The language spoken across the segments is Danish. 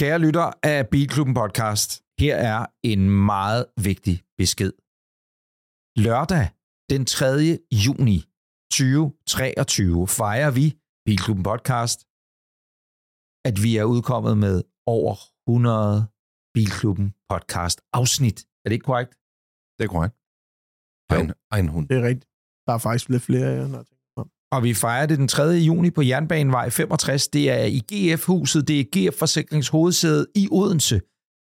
Kære lytter af Bilklubben podcast, her er en meget vigtig besked. Lørdag den 3. juni 2023 fejrer vi Bilklubben podcast, at vi er udkommet med over 100 Bilklubben podcast afsnit. Er det ikke korrekt? Det er korrekt. Jo. Egen, egen hund. Det er rigtigt. Der er faktisk lidt flere, ja, når jeg tænker mig om. Og vi fejrer det den 3. juni på Jernbanevej 65. Det er i GF-huset. Det er GF Forsikrings hovedsæde i Odense.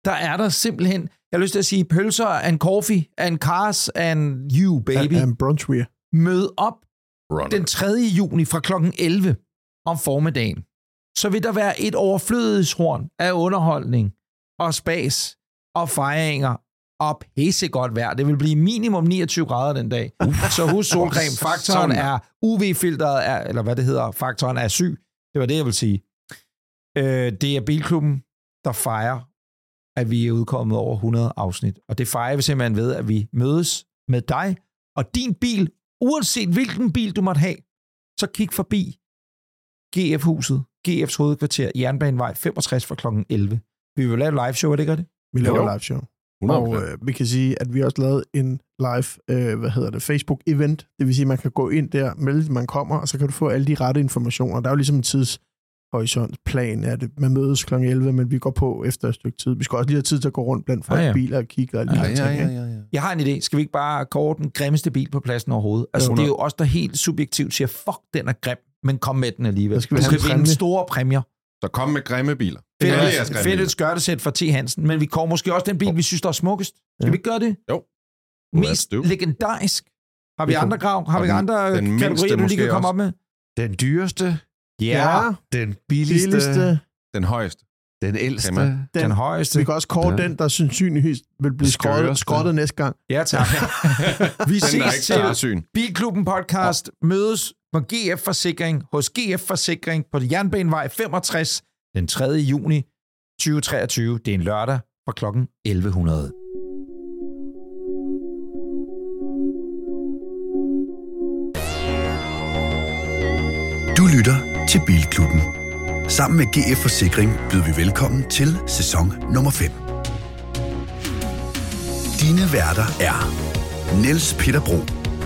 Der er der simpelthen, jeg har lyst til at sige, pølser and coffee and cars and you, baby. Ja, en brunchwear. Mød op Runner. den 3. juni fra kl. 11 om formiddagen. Så vil der være et overflødighedshorn af underholdning og spas og fejringer og pissegodt vejr. Det vil blive minimum 29 grader den dag. Så husk solcreme. Faktoren er UV-filteret, er, eller hvad det hedder, faktoren er syg. Det var det, jeg vil sige. Øh, det er Bilklubben, der fejrer, at vi er udkommet over 100 afsnit. Og det fejrer vi simpelthen ved, at vi mødes med dig og din bil, uanset hvilken bil du måtte have. Så kig forbi GF-huset, GF's hovedkvarter, Jernbanevej 65 fra kl. 11. Vi vil lave et live show, er det ikke det? Vi laver Jo. live show. 100%. Og øh, vi kan sige, at vi også lavet en live, øh, hvad hedder det, Facebook-event. Det vil sige, at man kan gå ind der, melde, at man kommer, og så kan du få alle de rette informationer. Der er jo ligesom en tidshorisontplan af det. Man mødes kl. 11, men vi går på efter et stykke tid. Vi skal også lige have tid til at gå rundt blandt folk, Ja, ja, biler og kigge og alle de Ja, ting. ja, ja, ja. Jeg har en idé. Skal vi ikke bare kåre den grimmeste bil på pladsen overhovedet? Altså, Jo. det er jo os, der helt subjektivt siger, fuck, den er grim, men kom med den alligevel. Så skal vi du en vinde præmie. store præmier. Så kom med grimme biler. Fedt, fedt et skørtesæt fra T. Hansen, men vi kommer måske også den bil, vi synes, der er smukkest. Skal Ja. vi ikke gøre det? Jo. Mest legendarisk. Har vi andre grav? Har vi andre den mindste kategorier, du lige kan komme også. op med? Den dyreste, Ja, den billigste, billigste. Den højeste. den ældste. Den, Den højeste. vi kan også kåre Ja. den, der sandsynligvis vil blive skrottet, skrottet næste gang. Ja, tak. vi Den ses til. Bilklubben podcast mødes på GF Forsikring hos GF Forsikring på Jernbanevej 65 den 3. juni 2023. Det er en lørdag fra klokken 1100. Du lytter til Bilklubben. Sammen med GF Forsikring byder vi velkommen til sæson nummer 5. Dine værter er Niels Peter Bro,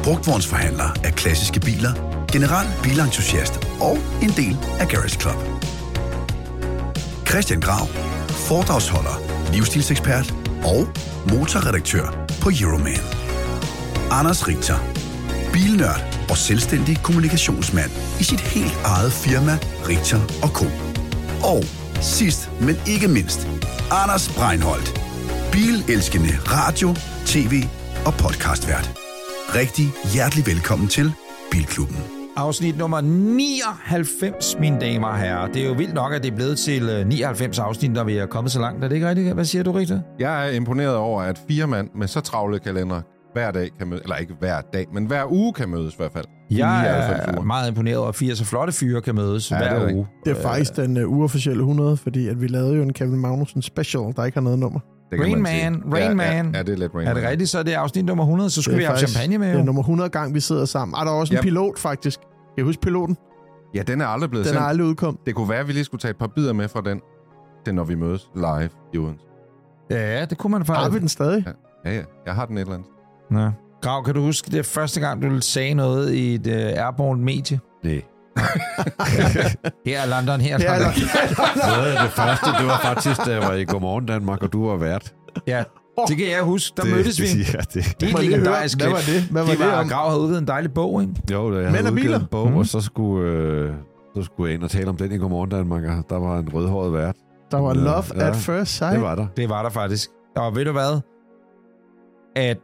brugtvognsforhandler af klassiske biler, general bilentusiast og en del af Garage Club. Christian Grav, foredragsholder, livsstilsekspert og motorredaktør på Euroman. Anders Richter, bilnørd og selvstændig kommunikationsmand i sit helt eget firma, Richter Co. Og sidst, men ikke mindst, Anders Breinholt, bilelskende radio, tv og podcastvært. Rigtig hjertelig velkommen til Bilklubben. Afsnit nummer 99, mine damer og herrer. Det er jo vildt nok, at det er blevet til øh, 99 afsnit, når vi er kommet så langt. Er det ikke rigtigt? Hvad siger du, Richter? Jeg er imponeret over, at fire mand med så travle kalender hver dag kan mødes, eller ikke hver dag, men hver uge kan mødes i hvert fald. Jeg 99 er uger. meget imponeret over, at fire så flotte fyre kan mødes Ja, det er hver rigtigt. uge. Det er faktisk den uh, uofficielle 100, fordi at vi lavede jo en Kevin Magnussen special, der ikke har noget nummer. Det kan Rain man Rain ja, Man. Ja, ja, det er lidt Rain Er det rigtigt, så er det afsnit nummer 100, så skulle Det vi er have faktisk- champagne med. Det er Jo. nummer 100 gang, vi sidder sammen. Ah, der er også en Yep. pilot, faktisk. Kan I huske piloten? Ja, den er aldrig blevet Den er sendt. aldrig udkommet. Det kunne være, at vi lige skulle tage et par bidder med fra den, til når vi mødes live i Odense. Ja, det kunne man Har vi faktisk. den stadig? Ja, ja. Jeg har den et eller andet. Ja. Grav, kan du huske det er første gang, du sagde noget i et uh, airborne medie? Nej. Her er London, her er London. eller, Noget af det første, det var faktisk, da jeg var i Godmorgen Danmark, og du var vært. Ja, det kan jeg huske. Der det, mødtes vi. Ja, det, Det er legendarisk hvad var det? Hvad var det det var, om? Grav havde udgivet en dejlig bog, ikke? jo, da jeg Mænd havde og udgivet biler? en bog, Mhm. og så skulle, øh, så skulle jeg ind og tale om den i Godmorgen Danmark, og der var en rødhåret vært. Der var love ja. at first sight. Det var der. Det var der faktisk. Og ved du hvad? At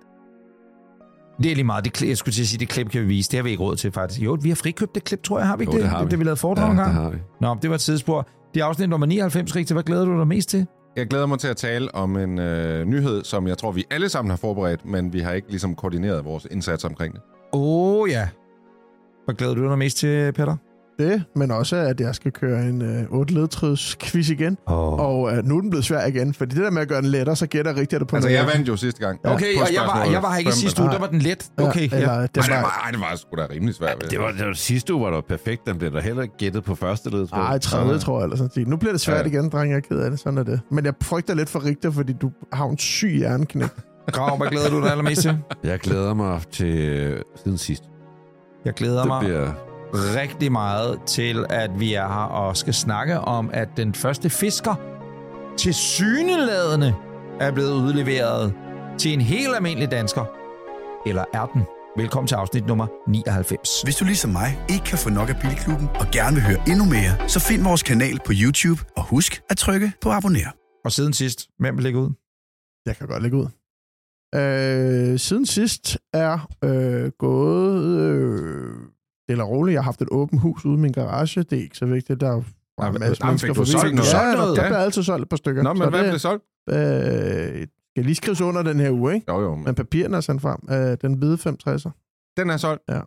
det er lige meget. Det, jeg skulle til at sige, det klip kan vi vise. Det har vi ikke råd til, faktisk. Jo, vi har frikøbt det klip, tror jeg. Har vi ikke Jo, det? det har vi. Det, vi lavede foredrag Ja, en det har vi. Nå, det var et tidsspor. Det er afsnit nummer 99, Rigtig. Hvad glæder du dig mest til? Jeg glæder mig til at tale om en øh, nyhed, som jeg tror, vi alle sammen har forberedt, men vi har ikke ligesom koordineret vores indsats omkring det. Åh, oh, ja. Hvad glæder du dig mest til, Peter? Det, men også, at jeg skal køre en øh, 8 ledtråds quiz igen. Oh. Og øh, nu er den blevet svær igen, fordi det der med at gøre den lettere, så gætter jeg rigtigt det på Altså, jeg vandt jo sidste gang. Okay, På og jeg var, jeg var her ikke sidste uge, der var den let. Okay, ja. ja. Eller, det Nej, det var, var, ej, det var sgu da rimelig svært. jeg Det var, det var sidste uge, var der perfekt. Den blev der heller ikke gættet på første led, tror jeg. ej, tredje, tror jeg, eller sådan noget. Nu bliver det svært Ja. igen, dreng, jeg er ked af det. Sådan er det. Men jeg frygter lidt for Richter, fordi du har en syg hjerneknæk. Grav, hvad glæder du dig allermest til? Jeg glæder mig til øh, siden sidst. Jeg glæder Det mig bliver... rigtig meget til, at vi er her og skal snakke om, at den første fisker til syneladende er blevet udleveret til en helt almindelig dansker. Eller er den? Velkommen til afsnit nummer 99. Hvis du ligesom mig ikke kan få nok af Bilklubben og gerne vil høre endnu mere, så find vores kanal på YouTube og husk at trykke på abonner. Og siden sidst, hvem vil lægge ud? Jeg kan godt lægge ud. Øh, siden sidst er øh, gået øh, stille og roligt. Jeg har haft et åbent hus ude i min garage. Det er ikke så vigtigt. Der er Nej, en men- masse nej, men mennesker forbi. solgt noget? Ja, der, der Ja. bliver altid solgt et par stykker. Nå, men Så hvad det, blev solgt? Øh, skal lige skrives under den her uge, ikke? Jo, jo. Men Men papirerne er sendt frem. Øh, den hvide 65'er. den er solgt? Ja.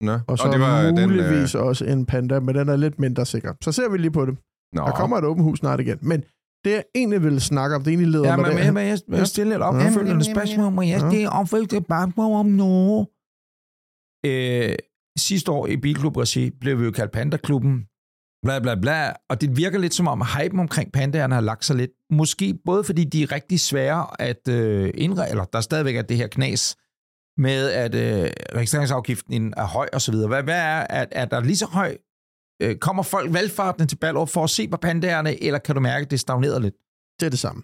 Nå. Og så det var den, muligvis øh... også en panda, men den er lidt mindre sikker. Så ser vi lige på det. Nå. Der kommer et åbent hus snart igen. Men det, jeg egentlig ville snakke om, det egentlig leder Ja, mig men, derhen. men jeg, jeg, stiller et Ja. opfølgende spørgsmål. Må jeg Ja. stille opfølgende spørgsmål om noget? Øh, sidste år i Bilklub-regi blev vi jo kaldt Panda-klubben. Bla, bla, bla. Og det virker lidt som om, hypen omkring pandaerne har lagt sig lidt. Måske både fordi de er rigtig svære at øh, indre, eller der stadigvæk er det her knas med, at øh, registreringsafgiften er høj og så videre. Hvad, hvad er, at er der lige så høj? Øh, kommer folk valgfartende til Ballerup for at se på pandaerne, eller kan du mærke, at det stagnerer lidt? Det er det samme,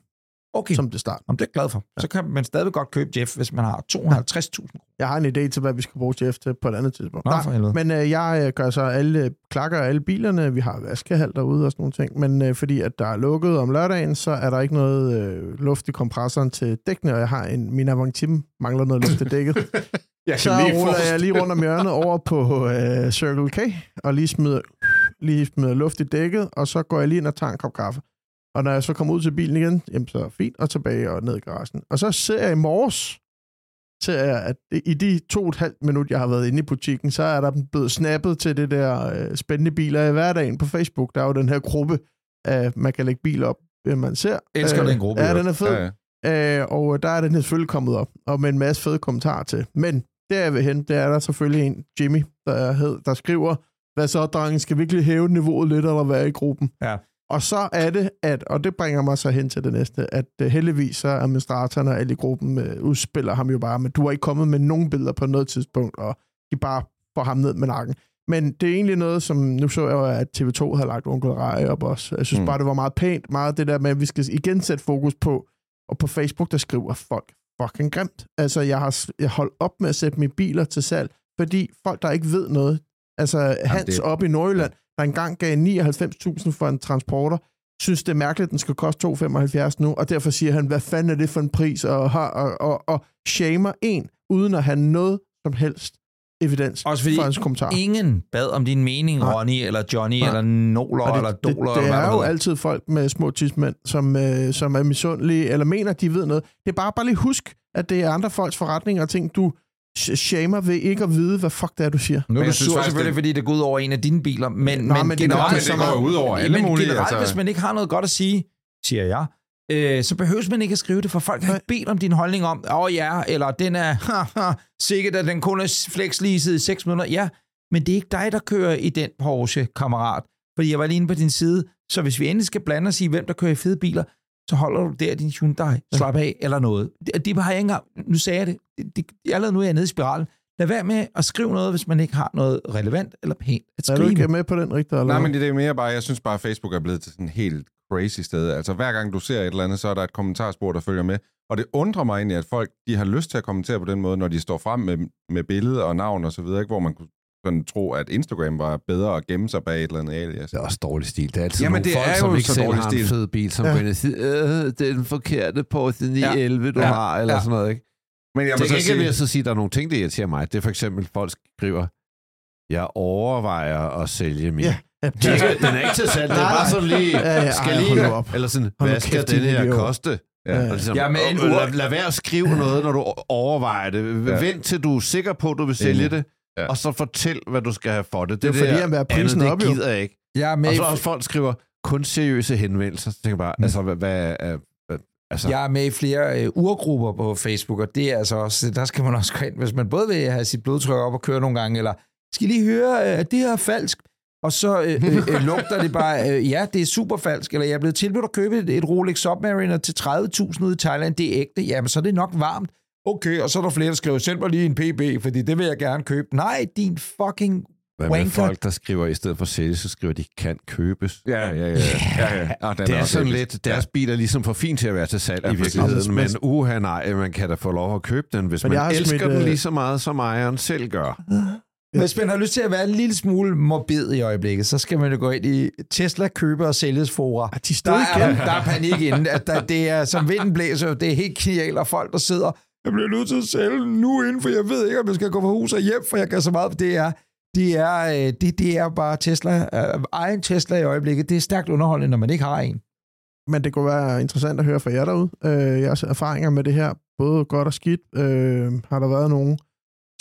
Okay. som det start. Jamen, det er jeg glad for. Så kan man stadig godt købe Jeff, hvis man har 250.000 Jeg har en idé til, hvad vi skal bruge Jeff til på et andet tidspunkt. Nå, for helvede. Men øh, jeg øh, gør så alle, klakker alle bilerne. Vi har vaskehal derude og sådan nogle ting. Men øh, fordi at der er lukket om lørdagen, så er der ikke noget øh, luft i kompressoren til dækkene, og jeg har en, min Avantim mangler noget luft til dækket. Jeg så ruller jeg lige rundt om hjørnet over på øh, Circle K, og lige smider, lige smider luft i dækket, og så går jeg lige ind og tager en kop kaffe. Og når jeg så kommer ud til bilen igen, jamen så er det fint, og tilbage og ned i garagen. Og så ser jeg i morges, ser jeg, at i de to og et halvt minut, jeg har været inde i butikken, så er der blevet snappet til det der øh, spændende biler i hverdagen på Facebook. Der er jo den her gruppe, af, man kan lægge biler op, øh, man ser. Elsker Øh, den gruppe, Ja, den er fed. Ja, ja. Øh, og der er den her selvfølgelig kommet op, og med en masse fede kommentarer til. Men der jeg vil hen, der er der selvfølgelig en, Jimmy, der, hed, der skriver, hvad så, drengen, skal vi ikke lige hæve niveauet lidt, eller hvad i gruppen? Ja. Og så er det, at, og det bringer mig så hen til det næste, at uh, heldigvis så administratoren og alle i gruppen uh, udspiller ham jo bare, men du har ikke kommet med nogen billeder på noget tidspunkt, og de bare får ham ned med nakken. Men det er egentlig noget, som nu så jeg jo, at TV2 havde lagt Onkel Rej op også. Jeg synes Mm. bare, det var meget pænt, meget det der med, at vi skal igen sætte fokus på, og på Facebook, der skriver folk fucking grimt. Altså, jeg har jeg holdt op med at sætte mine biler til salg, fordi folk, der ikke ved noget, altså Hans det- det... op i Nordjylland, der engang gav 99.000 for en transporter, synes, det er mærkeligt, at den skal koste 2,75 nu, og derfor siger han, hvad fanden er det for en pris, og, har, og, og, og shamer en, uden at have noget som helst evidens Også fordi for hans kommentar. ingen bad om din mening, Nej. Ronny, eller Johnny, Nej. eller Noler, Og eller det, det, Doler, det eller er jo det altid folk med små tidsmænd, som, øh, som er misundelige, eller mener, at de ved noget. Det er bare, bare lige husk, at det er andre folks forretninger og ting, du shamer ved ikke at vide, hvad fuck det er, du siger. Nu er du sur selvfølgelig, det- fordi det går ud over en af dine biler, men, Nå, men, men det generelt, det går ud over alle men mulige, generelt, altså. hvis man ikke har noget godt at sige, siger jeg, øh, så behøves man ikke at skrive det, for folk har ikke bedt om din holdning om, åh oh, ja, eller den er, haha, sikkert at den kun er flexleaset i 6 minutter. Ja, men det er ikke dig, der kører i den Porsche, kammerat. Fordi jeg var lige inde på din side, så hvis vi endelig skal blande os i, hvem der kører i fede biler, så holder du der din Hyundai, slap af, eller noget. Det, det har jeg ikke engang, nu sagde jeg det, det, det allerede nu er jeg nede i spiralen. Lad være med at skrive noget, hvis man ikke har noget relevant eller pænt at Er du skrive. ikke med på den, Rigtig? Eller? Nej, men det er mere bare, jeg synes bare, at Facebook er blevet til sådan et helt crazy sted. Altså hver gang du ser et eller andet, så er der et kommentarspor, der følger med. Og det undrer mig egentlig, at folk de har lyst til at kommentere på den måde, når de står frem med, med billede og navn og så videre, ikke? hvor man kunne sådan tro, at Instagram var bedre at gemme sig bag et eller andet alias. Det er også dårlig stil. Det er altid Jamen, nogle det folk, er som jo ikke så selv har stil. en fed bil, som Ja. ja. går ind og siger, øh, det er den forkerte Porsche 911, du Ja. har, eller Ja. sådan noget, ikke? Men jeg så gengæld vil sige, jeg så sige, at der er nogle ting, der irriterer mig. Det er for eksempel, folk skriver, jeg overvejer at sælge min. Ja. Ja, Det er ikke, den er ikke til salg, det er bare sådan lige, Ja, ja, skal lige, op. eller sådan, Hold hvad skal den her koste? Ja. Og ligesom, Ja, men en lad, lad være at skrive noget, når du overvejer det. Ja. Vent til du er sikker på, at du vil sælge det. Ja. og så fortæl, hvad du skal have for det. Det er det fordi, der at være prisen andet, op, det jo. gider jeg ikke. Jeg er med, Og så også folk skriver kun seriøse henvendelser. Så tænker jeg bare, Mm. altså, hvad, hvad er... hvad- Altså, jeg er med i flere øh, urgrupper på Facebook, og det er altså også, der skal man også gå ind, hvis man både vil have sit blodtryk op og køre nogle gange, eller skal lige høre, øh, at det her er falsk, og så øh, øh, øh, lugter det bare, øh, ja, det er super falsk, eller jeg er blevet tilbudt at købe et, et Rolex Submariner til 30.000 ude i Thailand, det er ægte, jamen så er det nok varmt. Okay, og så er der flere, der skriver, send mig lige en PB, fordi det vil jeg gerne købe. Nej, din fucking hvad med wanker. folk, der skriver, i stedet for sælge, så skriver de, kan købes. Ja, ja, ja. ja, ja, ja. Den Det er sådan lidt, deres bil er ligesom for fin til at være til salg Ja, i virkeligheden, Men- men uha nej, man kan da få lov at købe den, hvis Men jeg man elsker smidt, den øh, lige så meget, som ejeren selv gør. Hvis man har lyst til at være en lille smule morbid i øjeblikket, så skal man jo gå ind i Tesla køber og sælges fora. de er Der er, der er panik inden. At der, det er som vinden blæser, det er helt knæl, og folk, der sidder, jeg bliver nødt til at sælge nu inden, for jeg ved ikke, om jeg skal gå fra hus og hjem, for jeg kan så meget. Det er, det er, øh, det, det er bare Tesla. Uh, egen Tesla i øjeblikket. Det er stærkt underholdende, når man ikke har en. Men det kunne være interessant at høre fra jer derude. Øh, jeres erfaringer med det her, både godt og skidt. Øh, har der været nogle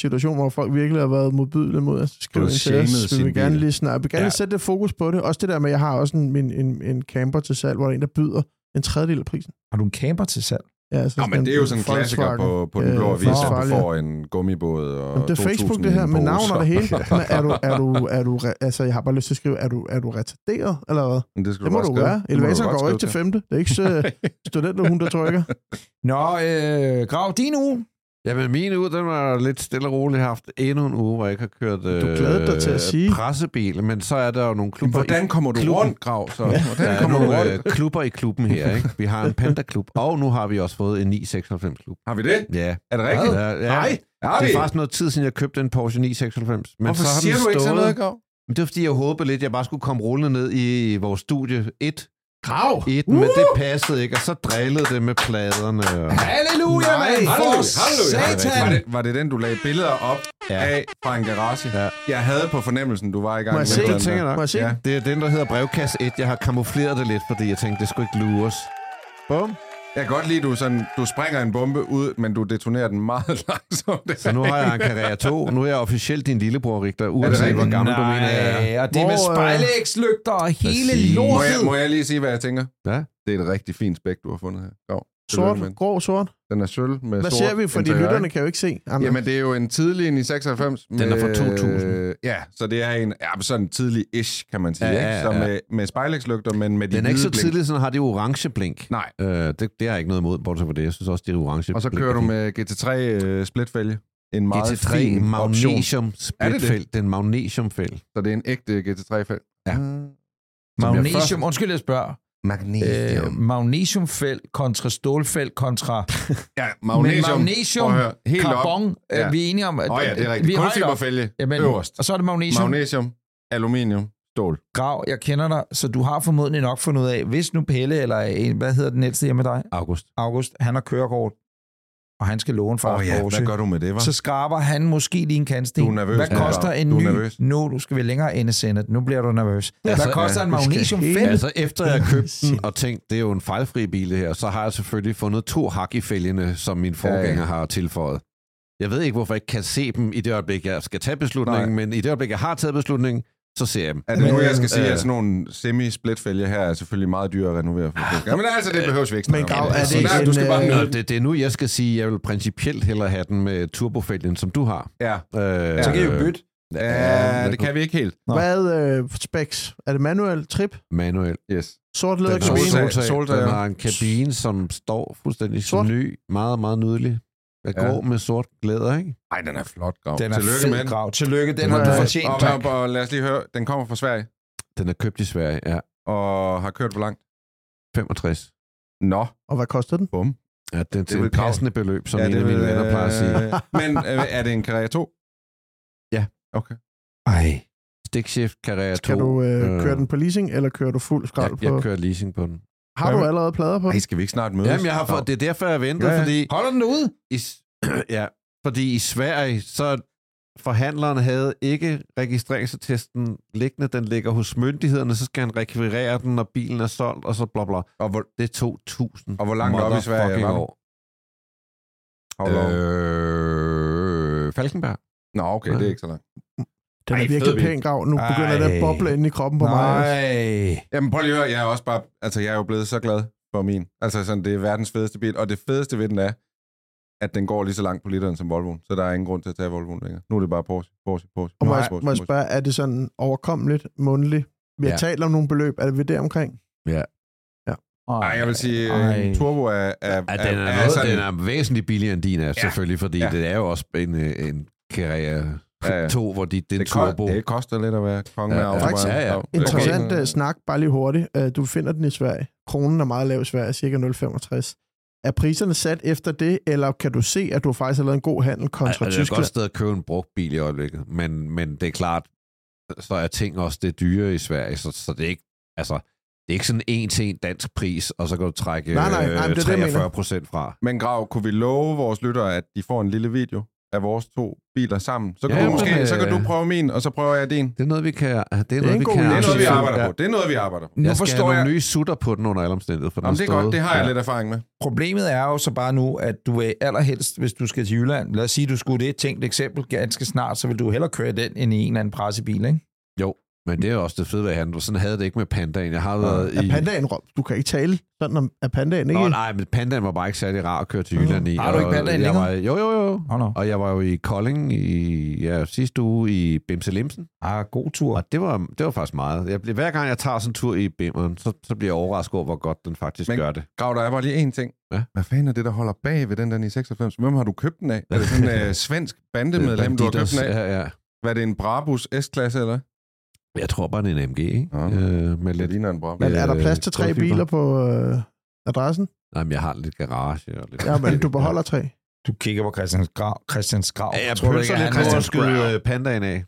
situationer, hvor folk virkelig har været modbydelige mod at skrive ind til os? Vi vil gerne lige snart, jeg vil gerne Ja. sætte lidt fokus på det. Også det der med, at jeg har også en, en, en, en camper til salg, hvor der er en, der byder en tredjedel af prisen. Har du en camper til salg? Ja, altså Nå, men det er jo sådan en klassiker på, på den blå øh, avis, at du får en gummibåd og Jamen, det er 2.000 Facebook, det her, med navn og det hele. Men er du, er du, er du, altså, jeg har bare lyst til at skrive, er du, er du retarderet, eller hvad? Men det, skal Det må du skrive. være. Godt går ikke til femte. Det er ikke så studenterhund, der trykker. Nå, øh, Grav, din uge. Jamen, min uge, den var lidt stille og roligt haft endnu en uge, hvor jeg ikke har kørt øh, glædede dig til at sige. pressebil, men så er der jo nogle klubber hvordan kommer du klubben. rundt, Grav? Så? Der Hvordan er kommer du nogle rundt? øh, klubber i klubben her, ikke? Vi har en Panda-klub, og nu har vi også fået en 996-klub. Har vi det? Ja. Er det rigtigt? Ja, ja. Nej. Har Det er faktisk noget tid siden, jeg købte en Porsche 996. Men Hvorfor så har siger den du ikke sådan stået- noget, Grav? Men det var fordi, jeg håbede lidt, at jeg bare skulle komme rullende ned i vores studie 1. Grav! 1, men det passede ikke, og så drillede det med pladerne. Og... Halleluja, Nej, mand! halleluja, For halleluja. satan! Var det, var det den, du lagde billeder op Ja. af fra en garage? Ja. Jeg havde på fornemmelsen, du var i gang Må med se et tænker jeg nok. Må jeg se Ja. Det er den, der hedder brevkasse 1. Jeg har kamufleret det lidt, fordi jeg tænkte, det skulle ikke lures. Bum. Jeg kan godt lide, at du, sådan, du springer en bombe ud, men du detonerer den meget langsomt. Så nu har jeg en Carrera 2. Nu er jeg officielt din lillebror, Richter, uanset hvor gammel du mener, jeg er. Nej, og det er med Hvor, øh, spejlægslygter og hele Præcis. Må jeg, lortet. må jeg lige sige, hvad jeg tænker? Ja. Det er et rigtig fint spæk, du har fundet her. Grav. Sort, med den. grå, sort. Den er sølv med Hvad sort ser vi? Fordi interiør, lytterne kan jo ikke se. Jamen, Jamen, det er jo en tidlig i 96. Den er fra 2000. Ja, så det er en ja, sådan tidlig-ish, kan man sige. Ja, ikke? ja, Så ja. med, med spejlægslygter, men med de Den er ikke så blink. tidlig, sådan har det orange blink. Nej. Øh, det, det har jeg ikke noget imod, bortset fra det. Jeg synes også, det er orange Og så kører er du med GT3 uh, splitfælge. En meget GT3 fin magnesium Er det det? splitfelt. Den magnesiumfæld. Så det er en ægte GT3-fæld. Ja. Magnesium, undskyld, jeg spørger. Magnesium. Øh, magnesiumfelt kontra stålfelt kontra... ja, Magnesium, Men magnesium høre. Helt carbon, op. ja. Ja. vi er enige om... at- oh, ja, det er rigtigt. Kulfiberfælge Jamen, øverst. Og så er det magnesium. Magnesium, aluminium, stål. Grav, jeg kender dig, så du har formodentlig nok fundet ud af, hvis nu Pelle, eller hvad hedder den ældste hjemme med dig, August. August, han har kørekort, og han skal låne Åh oh, ja, Porsche, hvad gør du med det, var? så skraber han måske lige en kantsten. Du er nervøs Hvad koster Grav. en ny? nervøs. Nu, du skal vi længere ind i sendet. Nu bliver du nervøs. Hvad Altså, koster ja, en magnesiumfelt? helt- Altså, efter jeg købte den og tænkt, det er jo en fejlfri bil det her, så har jeg selvfølgelig fundet to hak i fælgene, som min forgænger Ja, ja. har tilføjet. Jeg ved ikke, hvorfor jeg ikke kan se dem i det øjeblik, jeg skal tage beslutningen, Nej. men i det øjeblik, jeg har taget beslutningen, så ser jeg dem. Er det nu, Men, jeg skal sige, øh, at sådan nogle semi-splitfælge her er selvfølgelig meget dyre at renovere? For. Ja, men altså, det behøves vi ikke Men. Grav, er det Så ikke der, du skal en, bare øh, Nå, det, det er nu, jeg skal sige, at jeg vil principielt hellere have den med turbofælgen, som du har. Ja, Øh, Så kan I jo bytte. ja, det kan vi ikke helt. Nå. Hvad øh, specs? Er det manuel, trip, Manuel. Yes. sort soltag, soltag- den har en kabine, som står fuldstændig Sort. ny. Meget, meget nydelig. Jeg Ja. går med sort glæder, ikke? Ej, den er flot, Grav. Den er Tillykke fed, med den. Grav. Tillykke, den har du Ja. fortjent. Og, tak. og, lad os lige høre, den kommer fra Sverige, Den er købt i Sverige, ja. og har kørt hvor langt? 65. Nå, Og hvad koster den? bum. Ja, det er til et Grav. passende beløb, som Ja, en det af mine venner plejer at sige. øh, Men øh, er det en Carrera 2? Ja. Okay. Ej. Stickshift Carrera 2. Skal du øh, øh, køre den på leasing, eller kører du fuld skrald jeg, på? jeg kører leasing på den. Har du allerede plader på? Ej, skal vi ikke snart mødes? Jamen, jeg har fået, det er derfor, jeg venter, Ja, ja, ja. ja. fordi, Holder den ude? i, ja, fordi i Sverige, så forhandleren havde ikke registreringsattesten liggende. Den ligger hos myndighederne, så skal han rekvirere den, når bilen er solgt, og så bla bla. Og hvor, Det tog 1000 og hvor langt op i Sverige var du? år. How long? Øh, Falkenberg. Nå, okay, det er ikke så langt. Den er Ej, virkelig fed pæn grav. Nu begynder det Ej. at boble ind i kroppen på mig. også. Nej. Jamen prøv lige at høre, jeg er også bare, altså jeg er jo blevet så glad for min. Altså sådan, det er verdens fedeste bil, og det fedeste ved den er, at den går lige så langt på literen som Volvoen, så der er ingen grund til at tage Volvoen længere. Nu er det bare Porsche, Porsche, Porsche. Og må jeg, Porsche, må jeg spørge, er det sådan overkommeligt, mundtligt? Vi har Ja. talt om nogle beløb. Er det ved det omkring? Ej, jeg vil sige, Ej. øh, en turbo er... er, Ja, den er, er, noget, er sådan, den er væsentligt billigere end din er, selvfølgelig, fordi Ja. det er jo også en, øh, en Carrera Ja, ja. 2, hvor de, det er det, ko- turbo. det koster lidt at være konge Ja, af ja. ja, ja. Interessant Okay. okay. snak, bare lige hurtigt. Øh, Du finder den i Sverige. Kronen er meget lav i Sverige, cirka 0,65. Er priserne sat efter det, eller kan du se, at du faktisk har lavet en god handel kontra altså, det er et Tyskland? godt sted at købe en brugt bil i øjeblikket, men, men det er klart, så er ting også det dyre i Sverige, så, så det er ikke, altså, det er ikke sådan en til en dansk pris, og så kan du trække Nej, nej, nej, øh, men det er det, jeg mener. 43 procent fra. Men Grav, kunne vi love vores lyttere, at de får en lille video af vores to biler sammen? Så kan, Ja, du, men, måske, øh, så kan du prøve min, og så prøver jeg din. Det er noget, vi kan... Det er, en noget, vi god kan. Det er noget, vi arbejder Ja. på. Det er noget, vi arbejder på. Nu Jeg skal forstår have jeg, nogle nye sutter på den under alle omstændigheder. For den Jamen, det er stået. godt, det har jeg Ja. lidt erfaring med. problemet er jo så bare nu, at du vil allerhelst, hvis du skal til Jylland, lad os sige, du skulle det er et tænkt eksempel ganske snart, så vil du hellere køre den end i en eller anden pressebil, ikke? Jo, men det er også det fede ved at handle. Sådan havde det ikke med Pandaen. Jeg har været Er i... pandaen råb? Du kan ikke tale sådan om er pandaen, ikke? Nå, nej, men Pandaen var bare ikke særlig rar at køre til Jylland i. Har du ikke Pandaen længere? var, Jo, jo, jo. Oh, no. Og jeg var jo i Kolding i ja, sidste uge i Bimse Limsen. Ah, god tur. Og det var, det var faktisk meget. Jeg, hver gang jeg tager sådan en tur i Bimmeren, så, så bliver jeg overrasket over, hvor godt den faktisk Men- gør det. Grav, der er bare lige én ting. Ja. Hvad fanden er det, der holder bag ved den der 996? Hvem har du købt den af? Er det sådan en uh, svensk bandemedlem, du har købt den af? Ja, ja. Hvad er det, en Brabus S-klasse, eller? Jeg tror bare, det er en MG, ikke? Ja. Øh, med Det lidt... ligner en Brabus. Men er der øh, plads til tre biler på øh, adressen? Nej, men jeg har lidt garage og lidt... Ja, men du beholder tre. Du kigger på Christians grav. Christians grav. Ja, jeg Tror ikke, lidt han på at skyde øh, pandaen af.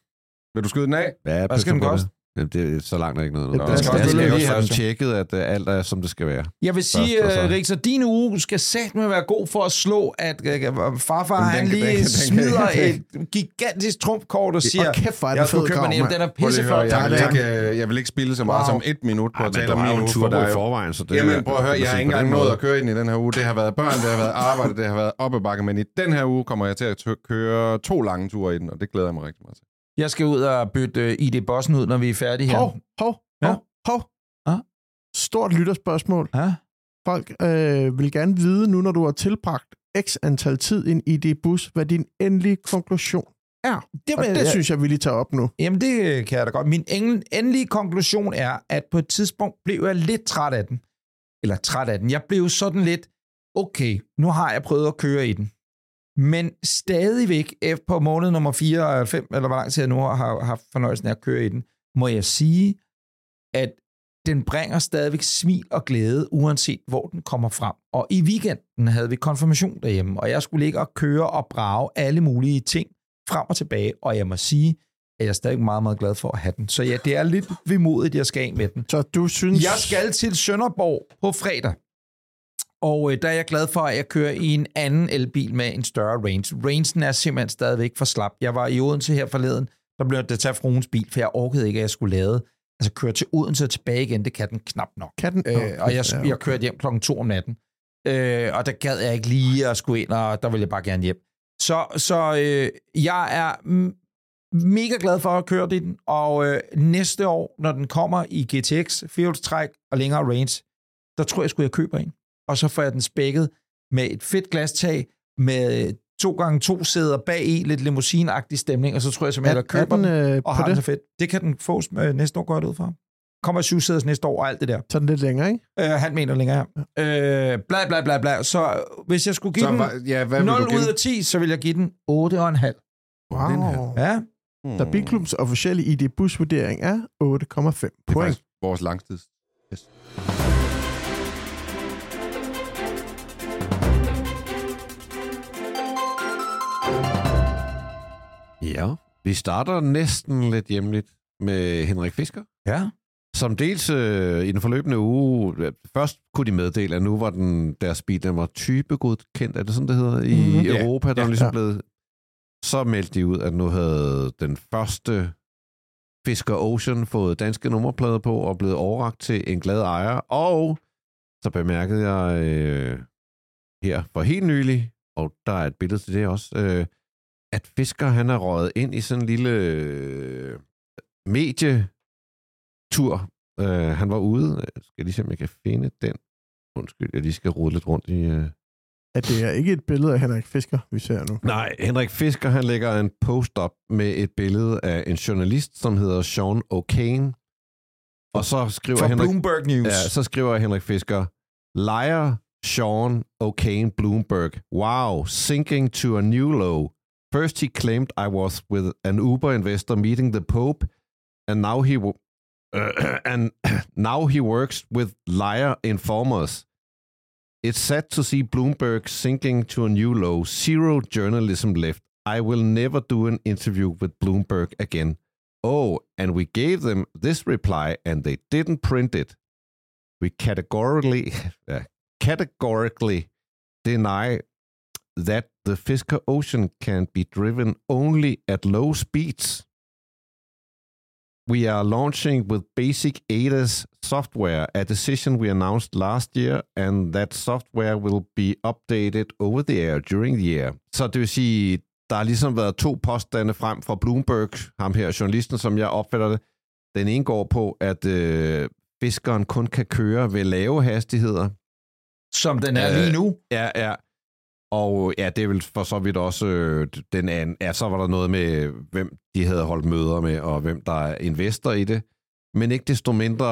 Vil du skyde den af? Ja, Hvad skal den koste? Det. Jamen, det er så langt er ikke noget. Det Nå, skal også skal, lige have tjekket, at uh, alt er, som det skal være. Jeg vil sige, Først, uh, Rik, så din uge skal satme være god for at slå, at uh, farfar Jamen, han den kan- lige den den smider et gigantisk trumfkort og siger, Og kæft, hvor er den fed købe den den er pisseflot. jeg, vil ikke, øh, jeg vil ikke spille så meget Wow. som et minut på Ej, at tale om min uge, for der er i forvejen, så det Jamen, prøv at høre, jeg har ikke engang nået måde. at køre ind i den her uge. Det har været børn, det har været arbejde, det har været op ad bakke, men i den her uge kommer jeg til at køre to lange ture i den, og det glæder jeg mig rigtig meget til. Jeg skal ud og bytte uh, ID-bossen ud, når vi er færdige her. Hov, hov, Ja. hov, hov. Ja. Stort lytterspørgsmål. Ja? Folk øh, vil gerne vide nu, når du har tilbragt x antal tid i en ID-bus, hvad din endelige konklusion er. Det, Og det synes jeg, vi lige tager op nu. Jamen, det øh, kan jeg da godt. Min engel- endelige konklusion er, at på et tidspunkt blev jeg lidt træt af den. Eller træt af den. Jeg blev sådan lidt, okay, nu har jeg prøvet at køre i den. Men stadigvæk, efter på måned nummer 4 eller 5, eller hvor lang tid jeg nu har har haft fornøjelsen af at køre i den, må jeg sige, at den bringer stadigvæk smil og glæde, uanset hvor den kommer frem. Og i weekenden havde vi konfirmation derhjemme, og jeg skulle ligge og køre og brage alle mulige ting frem og tilbage, og jeg må sige, at jeg er stadig meget, meget glad for at have den. Så ja, det er lidt vemodigt, at jeg skal af med den. Så du synes... Jeg skal til Sønderborg på fredag. Og øh, der er jeg glad for, at jeg kører i en anden elbil med en større range. Rangen er simpelthen stadigvæk for slap. Jeg var i Odense her forleden, der blev det tage fruens bil, for jeg orkede ikke, at jeg skulle lade. Altså køre til Odense og tilbage igen, det kan den knap nok. Kan den? Øh, og jeg, jeg kørte hjem klokken to om natten. Øh, og der gad jeg ikke lige at skulle ind, og der ville jeg bare gerne hjem. Så, så øh, jeg er mega glad for at køre den, og øh, næste år, når den kommer i GTX, firehjulstræk og længere range, der tror jeg, skulle jeg køber en. Og så får jeg den spækket med et fedt glastag, med to gange to sæder bag i, lidt limousineagtig stemning, og så tror jeg simpelthen, at jeg er køber den den, øh, og på har den så det? fedt. Det kan den få øh, næste år godt ud fra. Kommer syv sæders næste år og alt det der. Så er den lidt længere, ikke? Øh, halv meter længere. Øh, bla, bla, bla, bla. Så hvis jeg skulle give Så, den ja, hvad vil 0 du give ud af 10, så vil jeg give den 8,5. Wow. Her. Ja, Hmm. Så Bilklubs officielle ID-busvurdering er 8,5 Det er point. vores langtids. Yes. Ja, vi starter næsten lidt hjemligt med Henrik Fisker. ja. Som dels øh, i den forløbende uge, først kunne de meddele, at nu var den, deres bil, den var typegodkendt, er det sådan, det hedder, i Mhm. mm-hmm. Europa, der Ja. ja, ligesom Ja. blevet... Så meldte de ud, at nu havde den første Fisker Ocean fået danske nummerplader på og blevet overragt til en glad ejer. Og så bemærkede jeg øh, her for helt nylig, og der er et billede til det også, øh, at Fisker han er røget ind i sådan en lille øh, medietur. Øh, han var ude. Jeg skal lige se, om jeg kan finde den. Undskyld, jeg lige skal rode lidt rundt i... Øh... At det er ikke et billede af Henrik Fisker, vi ser nu. Nej, Henrik Fisker, han lægger en post op med et billede af en journalist, som hedder Sean O'Kane. Og så skriver For Henrik... Bloomberg News. Ja, så skriver Henrik Fisker, Liar Sean O'Kane Bloomberg. Wow, sinking to a new low. First he claimed I was with an Uber investor meeting the Pope, and now he uh, and now he works with liar informers. It's sad to see Bloomberg sinking to a new low. Zero journalism left. I will never do an interview with Bloomberg again. Oh, and we gave them this reply and they didn't print it. We categorically uh, categorically deny that the Fisker Ocean can be driven only at low speeds. We are launching with basic ADAS software, a decision we announced last year, and that software will be updated over the air during the year. Så det vil sige, der har ligesom været to påstande frem fra Bloomberg, ham her journalisten, som jeg opfatter det. Den ene går på, at øh, fiskeren kun kan køre ved lave hastigheder, Som den er Øh, lige nu. Ja, ja. Og ja, det er vel for så vidt også øh, den anden. Ja, så var der noget med, hvem de havde holdt møder med, og hvem der er investor i det. Men ikke desto mindre,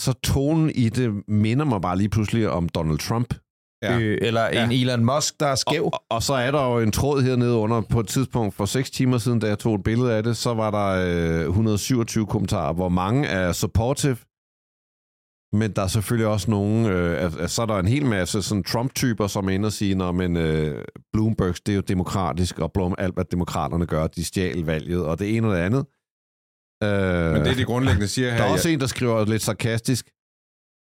så tonen i det minder mig bare lige pludselig om Donald Trump. Ja. Øh, eller Ja. en Elon Musk, der er skæv. Og, og så er der jo en tråd hernede under på et tidspunkt for 6 timer siden, da jeg tog et billede af det, så var der øh, 127 kommentarer, hvor mange er supportive, men der er selvfølgelig også nogen, øh, at, at så er der en hel masse sådan Trump-typer, som er inde og siger, når men øh, Bloomberg, det er jo demokratisk, og Blom, alt hvad demokraterne gør, de stjal valget, og det ene og det andet. Øh, Men det, de grundlæggende siger her... der er også en, der skriver lidt sarkastisk,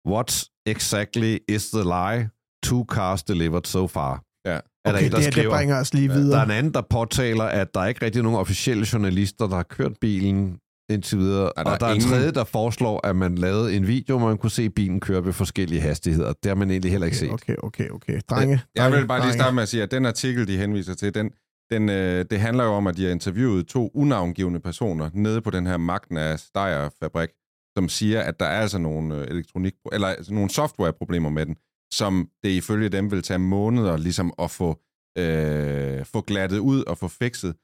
What exactly is the lie? Two cars delivered so far. Ja. Er der Okay, en, der det, her, det skriver, bringer os lige Ja, der er videre. en anden, der påtaler, at der er ikke rigtig nogen officielle journalister, der har kørt bilen indtil videre. Er der og der er en tredje, der foreslår, at man lavede en video, hvor man kunne se bilen køre ved forskellige hastigheder. Det har man egentlig heller ikke set. Okay, okay, okay. Drenge, Jeg drenge, vil bare lige starte med at sige, at den artikel, de henviser til, den, den, øh, det handler jo om, at de har interviewet to unavngivende personer nede på den her Magna Steyr-fabrik, som siger, at der er altså nogle øh, elektronik, eller altså nogle softwareproblemer med den, som det ifølge dem vil tage måneder ligesom at få, øh, få glattet ud og få fikset.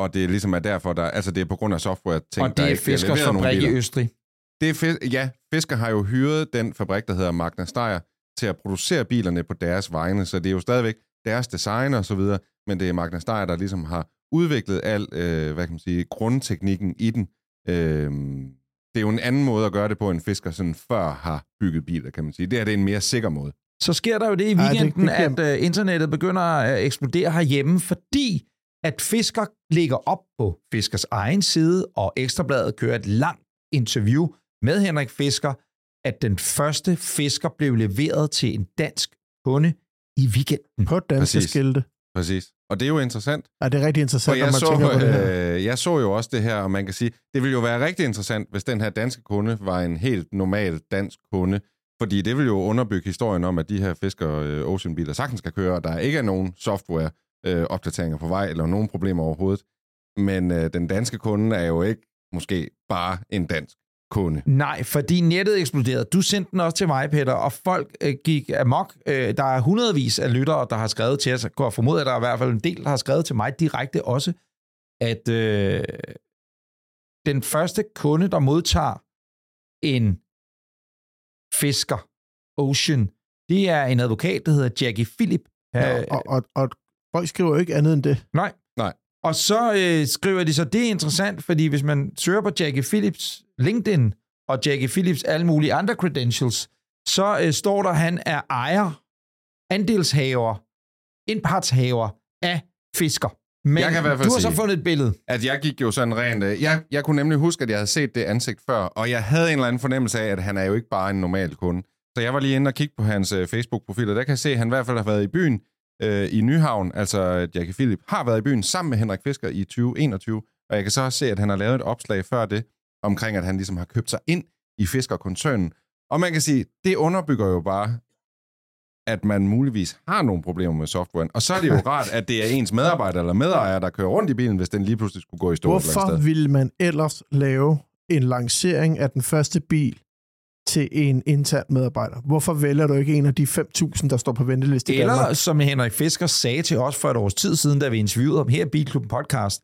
Og det er ligesom er derfor, der, altså det er på grund af software ting, Og det er Fiskers fabrik i Østrig. det er fis- ja, Fisker har jo hyret den fabrik, der hedder Magna Steyr, til at producere bilerne på deres vegne, så det er jo stadigvæk deres design og så videre, men det er Magna Steyr, der ligesom har udviklet al, øh, hvad kan man sige, grundteknikken i den. Øh, det er jo en anden måde at gøre det på, end Fisker sådan før har bygget biler, kan man sige. Det her det er en mere sikker måde. Så sker der jo det i Ej, det- weekenden, det kan- at uh, internettet begynder at eksplodere herhjemme, fordi at Fisker ligger op på Fiskers egen side, og Ekstrabladet kører et langt interview med Henrik Fisker, at den første Fisker blev leveret til en dansk kunde i weekenden. På danske Præcis. skilte. Præcis. Og det er jo interessant, Ja, det er rigtig interessant, når jeg man så, tænker på det her. øh, jeg så jo også det her, og man kan sige, det ville jo være rigtig interessant, hvis den her danske kunde var en helt normal dansk kunde. Fordi det vil jo underbygge historien om, at de her Fisker øh, Ocean-biler sagtens skal køre, og der ikke er nogen software-opdateringer på vej, eller nogen problemer overhovedet. Men øh, den danske kunde er jo ikke måske bare en dansk kunde. Nej, fordi nettet eksploderede. Du sendte den også til mig, Peter, og folk øh, gik amok. Øh, der er hundredvis af lyttere, der har skrevet til os. Jeg går formode, at der er i hvert fald en del, der har skrevet til mig direkte også, at øh, den første kunde, der modtager en fisker, Ocean, det er en advokat, der hedder Jackie Philip. Ja, Øh, og, og, og folk skriver jo ikke andet end det. Nej. Nej. Og så øh, skriver de så, det er interessant, fordi hvis man søger på Jackie Phillips LinkedIn og Jackie Phillips alle mulige andre credentials, så øh, står der, at han er ejer, andelshaver, indpartshaver af fisker. Men Jeg kan i hvert fald du har så fundet et billede. At jeg gik jo sådan rent... øh, Jeg, jeg kunne nemlig huske, at jeg havde set det ansigt før, og jeg havde en eller anden fornemmelse af, at han er jo ikke bare en normal kunde. Så jeg var lige inde og kigge på hans øh, Facebook-profil, og der kan jeg se, at han i hvert fald har været i byen øh, i Nyhavn, altså Jackie Philip har været i byen sammen med Henrik Fisker i 2021, og jeg kan så også se, at han har lavet et opslag før det, omkring at han ligesom har købt sig ind i Fisker-koncernen. Og man kan sige, det underbygger jo bare, at man muligvis har nogle problemer med softwaren. Og så er det jo rart, at det er ens medarbejder eller medejer, der kører rundt i bilen, hvis den lige pludselig skulle gå i stå Hvorfor ville man ellers lave en lancering af den første bil til en intern medarbejder? Hvorfor vælger du ikke en af de 5.000, der står på venteliste i Eller Danmark? som Henrik Fisker sagde til os for et års tid siden, da vi interviewede ham her i Bilklubben podcast,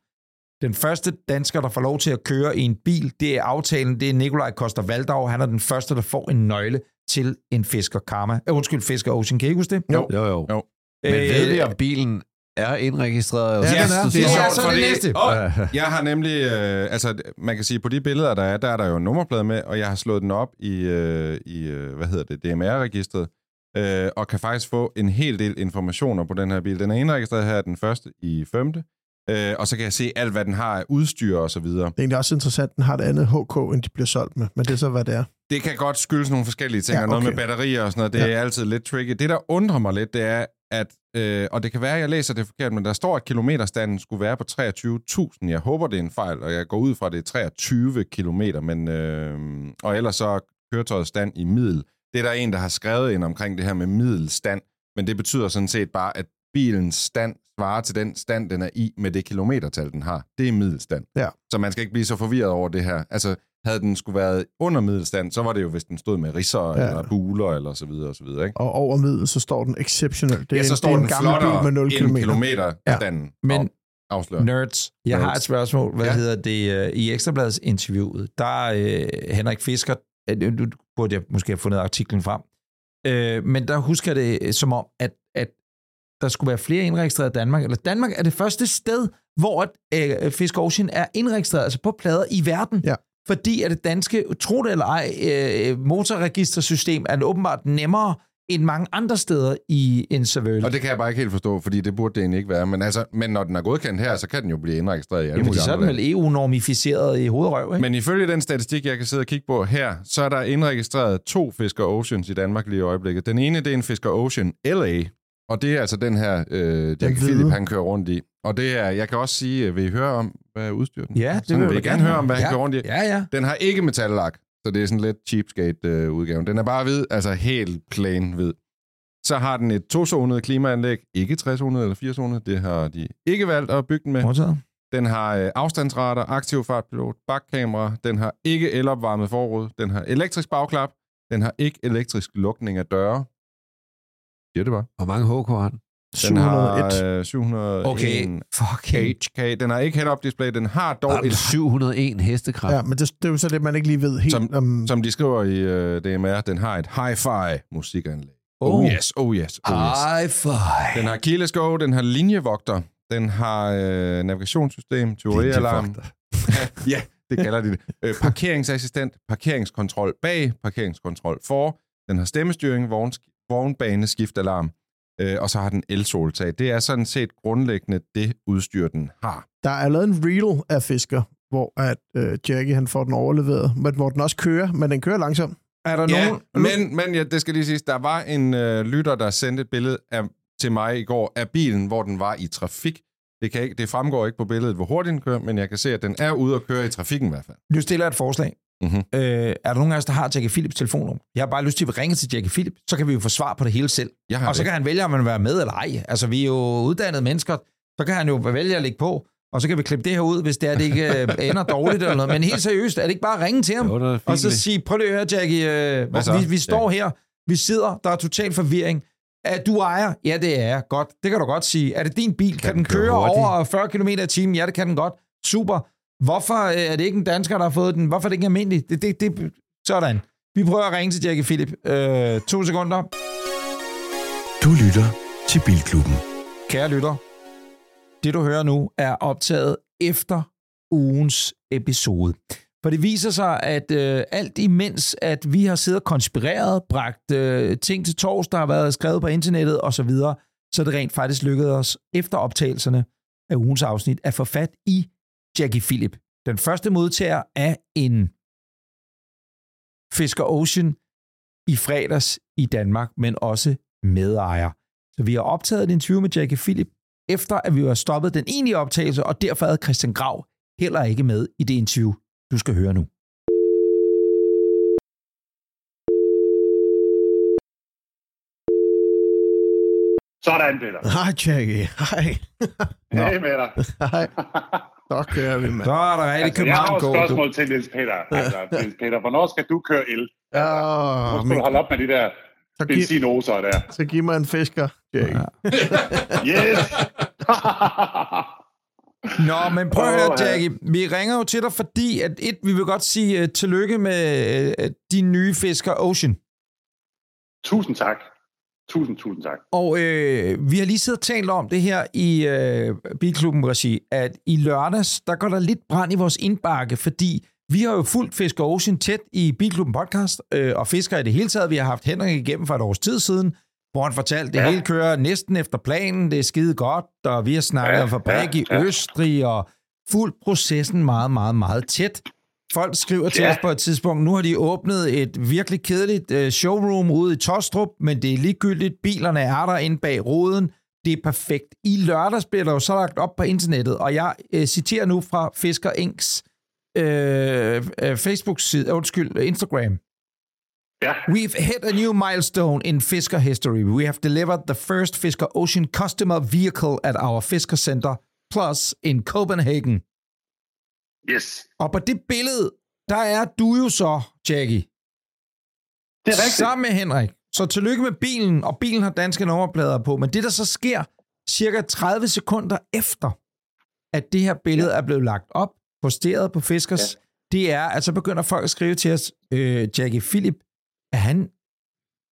den første dansker, der får lov til at køre i en bil, det er aftalen, det er Nikolaj Koster Valdau. Han er den første, der får en nøgle til en Fisker Karma. Uh, undskyld, Fisker Ocean. Kan I huske det? Jo. Jo, jo. Jo. Men Øh, ved vi, om bilen er indregistreret? Ja, den er. Det er så? så det fordi- næste. Åh, jeg har nemlig, øh, altså man kan sige, på de billeder, der er, der er der jo en nummerplade med, og jeg har slået den op i, øh, i øh, hvad hedder det, DMR-registret, øh, og kan faktisk få en hel del informationer på den her bil. Den er indregistreret her den første i femte, øh, og så kan jeg se alt, hvad den har af udstyr og så videre. Det er egentlig også interessant, den har et andet HK, end de bliver solgt med. Men det er så, hvad det er. Det kan godt skyldes nogle forskellige ting, Ja, ja, okay. noget okay. med batterier og sådan noget. Det Ja. ja. er altid lidt tricky. Det, der undrer mig lidt, det er, at, øh, og det kan være, at jeg læser det forkert, men der står, at kilometerstanden skulle være på 23.000. Jeg håber, det er en fejl, og jeg går ud fra, at det er 23 kilometer, men, øh, og ellers så er køretøjets stand i middel. Det er der en, der har skrevet ind omkring det her med middelstand, men det betyder sådan set bare, at bilens stand svarer til den stand, den er i med det kilometertal, den har. Det er middelstand. Ja. Så man skal ikke blive så forvirret over det her. Altså, havde den skulle været under middelstand, så var det jo, hvis den stod med risser Ja. ja. eller buler eller så videre og så videre, ikke? Og over middel, så står den exceptionel. Det er, ja, så en, står det er den en gammel flottere bil med 0 end km. kilometerstanden. Men- Men... Afslører. Nerds. Jeg har Nerds. et spørgsmål. Hvad ja. Ja. hedder det? øh, I Ekstrabladets interviewet, der er øh, Henrik Fisker, øh, nu burde jeg måske have fundet artiklen frem, øh, men der husker det øh, som om, at, at der skulle være flere indregistreret i Danmark, eller Danmark er det første sted, hvor øh, Fisker Ocean er indregistreret, altså på plader i verden. Ja. Fordi at det danske, tro det eller ej, øh, motorregistersystem er åbenbart nemmere end mange andre steder i en Seville. Og det kan jeg bare ikke helt forstå, fordi det burde det egentlig ikke være. Men, altså, men når den er godkendt her, så kan den jo blive indregistreret i alle Jamen, mulige så er den vel EU-normificeret i hovedrøv, ikke? Men ifølge den statistik, jeg kan sidde og kigge på her, så er der indregistreret to Fisker Oceans i Danmark lige i øjeblikket. Den ene, det er en Fisker Ocean LA, og det er altså den her, øh, Jack. Philip, han kører rundt i. Og det er, jeg kan også sige, øh, vil I høre om, hvad udstyr den? Ja, det Sådan, vil jeg gerne høre om, hvad ja. han kører rundt i? Ja, ja. Den har ikke metallak, så det er sådan lidt cheapskate-udgaven. Den er bare hvid, altså helt plain hvid. Så har den et tozonet klimaanlæg, ikke 3-zonet eller 4-zonet. Det har de ikke valgt at bygge den med. Modtaget. Den har øh, afstandsrater, aktiv fartpilot, bakkamera. Den har ikke elopvarmet forrude. Den har elektrisk bagklap. Den har ikke elektrisk lukning af døre. Siger det bare. Hvor mange HK har den? Den har 701. øh, 701 Okay, fucking. HK. Den har ikke head-up display. Den har dog Har den et 701 hestekraft? Ja, men det, det er jo så det, man ikke lige ved helt Som- om... som de skriver i øh, DMR, den har et hi-fi musikanlæg. Oh. Oh yes, oh yes, oh yes. High five. Den har keyless go, den har linjevogter, den har øh, navigationssystem, tyverialarm. ja, det kalder de det. Øh, parkeringsassistent, parkeringskontrol bag, parkeringskontrol for. Den har stemmestyring, vogn, vognbaneskiftalarm, øh, og så har den elsoltag. Det er sådan set grundlæggende det udstyr, den har. Der er lavet en reel af Fisker, hvor at, øh, Jackie han får den overleveret, men hvor den også kører, men den kører langsomt. Er der Ja, nogen... men, men ja, det skal lige siges, der var en øh, lytter, der sendte et billede af, til mig i går af bilen, hvor den var i trafik. Det, kan ikke, det fremgår ikke på billedet, hvor hurtigt den kører, men jeg kan se, at den er ude at køre i trafikken i hvert fald. Nu stiller et forslag. Mhm. Øh, er der nogen af os, der har Jackie Philips telefonnummer? Jeg har bare lyst til at ringe til Jackie Philip, så kan vi jo få svar på det hele selv. Jeg har Og så det. kan han vælge, om han vil være med eller ej. Altså, vi er jo uddannede mennesker. Så kan han jo vælge at lægge på, og så kan vi klippe det her ud, hvis det er, det ikke øh, ender dårligt eller noget. Men helt seriøst, er det ikke bare at ringe til ham? Jo. Og så sige, prøv lige at høre, Jackie, øh, så? vi, vi står her, vi sidder, der er total forvirring. Er du ejer? Ja, det er jeg. Godt. Det kan du godt sige. Er det din bil? Kan, kan den køre, køre over 40 km i timen? Ja, det kan den godt. Super. Hvorfor øh, er det ikke en dansker, der har fået den? Hvorfor er det ikke almindeligt? Det, det, det, sådan. Vi prøver at ringe til Jackie Philip. Øh, to sekunder. Du lytter til Bilklubben. Kære lytter, det du hører nu er optaget efter ugens episode. For det viser sig, at øh, alt imens, at vi har siddet og konspireret, bragt øh, ting til tors, der har været skrevet på internettet osv., så er det rent faktisk lykkedes os efter optagelserne af ugens afsnit at få fat i Jackie Philip. Den første modtager af en Fisker Ocean i fredags i Danmark, men også medejer. Så vi har optaget et interview med Jackie Philip, efter at vi har stoppet den egentlige optagelse, og derfor havde Christian Grav heller ikke med i det interview, du skal høre nu. Sådan, Peter. Hej, Jackie. Hej. Hej med dig. Hej. Så kører vi, mand. Så er der rigtig Altså, jeg har København et gå. Du. spørgsmål til Niels Peter. Altså, Niels Peter, hvornår skal du køre el? Ja, Hvor skal men, du holde op med de der så, giv, benzinoser der? så giv mig en fisker, Jackie. Yes! Nå, men prøv at høre, ja. Jackie. Vi ringer jo til dig, fordi at et, vi vil godt sige uh, tillykke med uh, din nye fisker Ocean. tusind tak. Tusind, tusind tak. Og øh, vi har lige siddet og talt om det her i øh, Bilklubben Regi, at i lørdags, der går der lidt brand i vores indbakke, fordi vi har jo fulgt Fisker Ocean tæt i Bilklubben podcast, øh, og Fisker i det hele taget. Vi har haft Henrik igennem for et års tid siden, hvor han fortalte, at det Ja. hele kører næsten efter planen, det er skide godt, og vi har snakket Ja, om fabrik ja, i ja. Østrig, og fuldt processen meget, meget, meget tæt. Folk skriver til Ja. os på et tidspunkt, nu har de åbnet et virkelig kedeligt øh, showroom ude i Tostrup, men det er ligegyldigt. Bilerne er der inde bag ruden. Det er perfekt. I lørdags blev der jo så lagt op på internettet, og jeg øh, citerer nu fra Fisker Inks øh, øh, Facebook-side, undskyld, Instagram. Ja, We've hit a new milestone in Fisker history. We have delivered the first Fisker Ocean customer vehicle at our Fisker Center Plus in Copenhagen. Yes. Og på det billede, der er du jo så, Jackie, Det er rigtigt. sammen med Henrik. Så tillykke med bilen, og bilen har danske nummerplader på. Men det, der så sker cirka 30 sekunder efter, at det her billede er blevet lagt op, posteret på Fiskers, ja. det er, at så begynder folk at skrive til os, øh, Jackie Philip, at han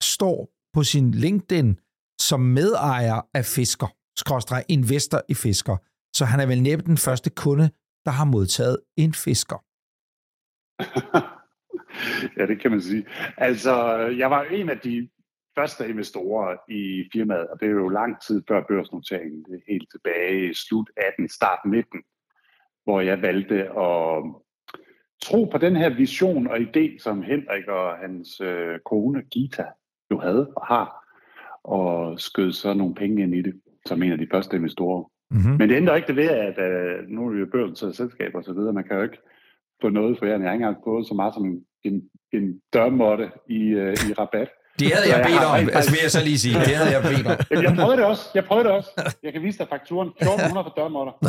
står på sin LinkedIn som medejer af Fisker, skråstreg investor i Fisker. Så han er vel næppe den første kunde, der har modtaget en Fisker. ja, det kan man sige. Altså, jeg var en af de første investorer i firmaet, og det er jo lang tid før børsnoteringen. Det er helt tilbage i slut 18, start 19, hvor jeg valgte at tro på den her vision og idé, som Henrik og hans øh, kone Gita jo havde og har, og skød så nogle penge ind i det, som en af de første investorer. Mm-hmm. Men det ændrer ikke det ved, at uh, nu er det jo børsnoterede selskaber og så videre. Man kan jo ikke få noget for jer. Jeg har ikke engang fået så meget som en, en, dørmåtte i, uh, i rabat. Det havde jeg bedt om, altså vil jeg så lige sige. Det havde jeg bedt om. Jamen, jeg prøvede det også. Jeg prøvede det også. Jeg kan vise dig fakturen. 1400 for dørmåtter.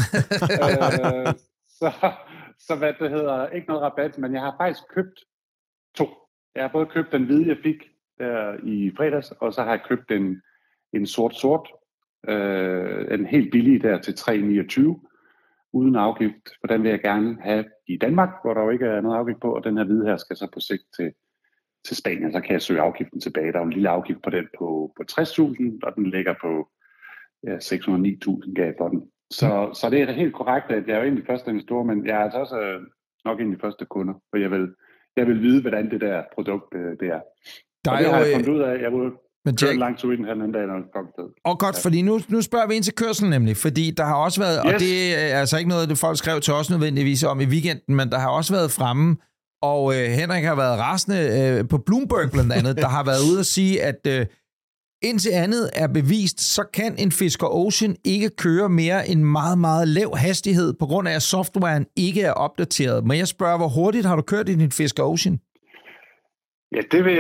øh, så, så hvad det hedder, ikke noget rabat, men jeg har faktisk købt to. Jeg har både købt den hvide, jeg fik der i fredags, og så har jeg købt en, en sort-sort, øh, en helt billig der til 3,29 uden afgift, for den vil jeg gerne have i Danmark, hvor der jo ikke er noget afgift på, og den her hvide her skal så på sigt til, til Spanien, så kan jeg søge afgiften tilbage. Der er en lille afgift på den på, på 60.000, og den ligger på ja, 609.000 gav for den. Så, så det er helt korrekt, at jeg er jo en af de første investorer, men jeg er altså også øh, nok en af de første kunder, for jeg vil, jeg vil vide, hvordan det der produkt øh, det er. Der og er det har jeg øh, fundet ud af. Jeg vil men Jack, en lang tur i den her den anden dag, når det sted. og godt, fordi nu, nu spørger vi ind til kørselen nemlig, fordi der har også været, yes. og det er altså ikke noget, det folk skrev til os nødvendigvis om i weekenden, men der har også været fremme, og øh, Henrik har været rasende øh, på Bloomberg blandt andet, der har været ude at sige, at øh, indtil andet er bevist, så kan en Fisker Ocean ikke køre mere end meget, meget lav hastighed, på grund af at softwaren ikke er opdateret. Men jeg spørger, hvor hurtigt har du kørt i din Fisker Ocean? Ja, det vil,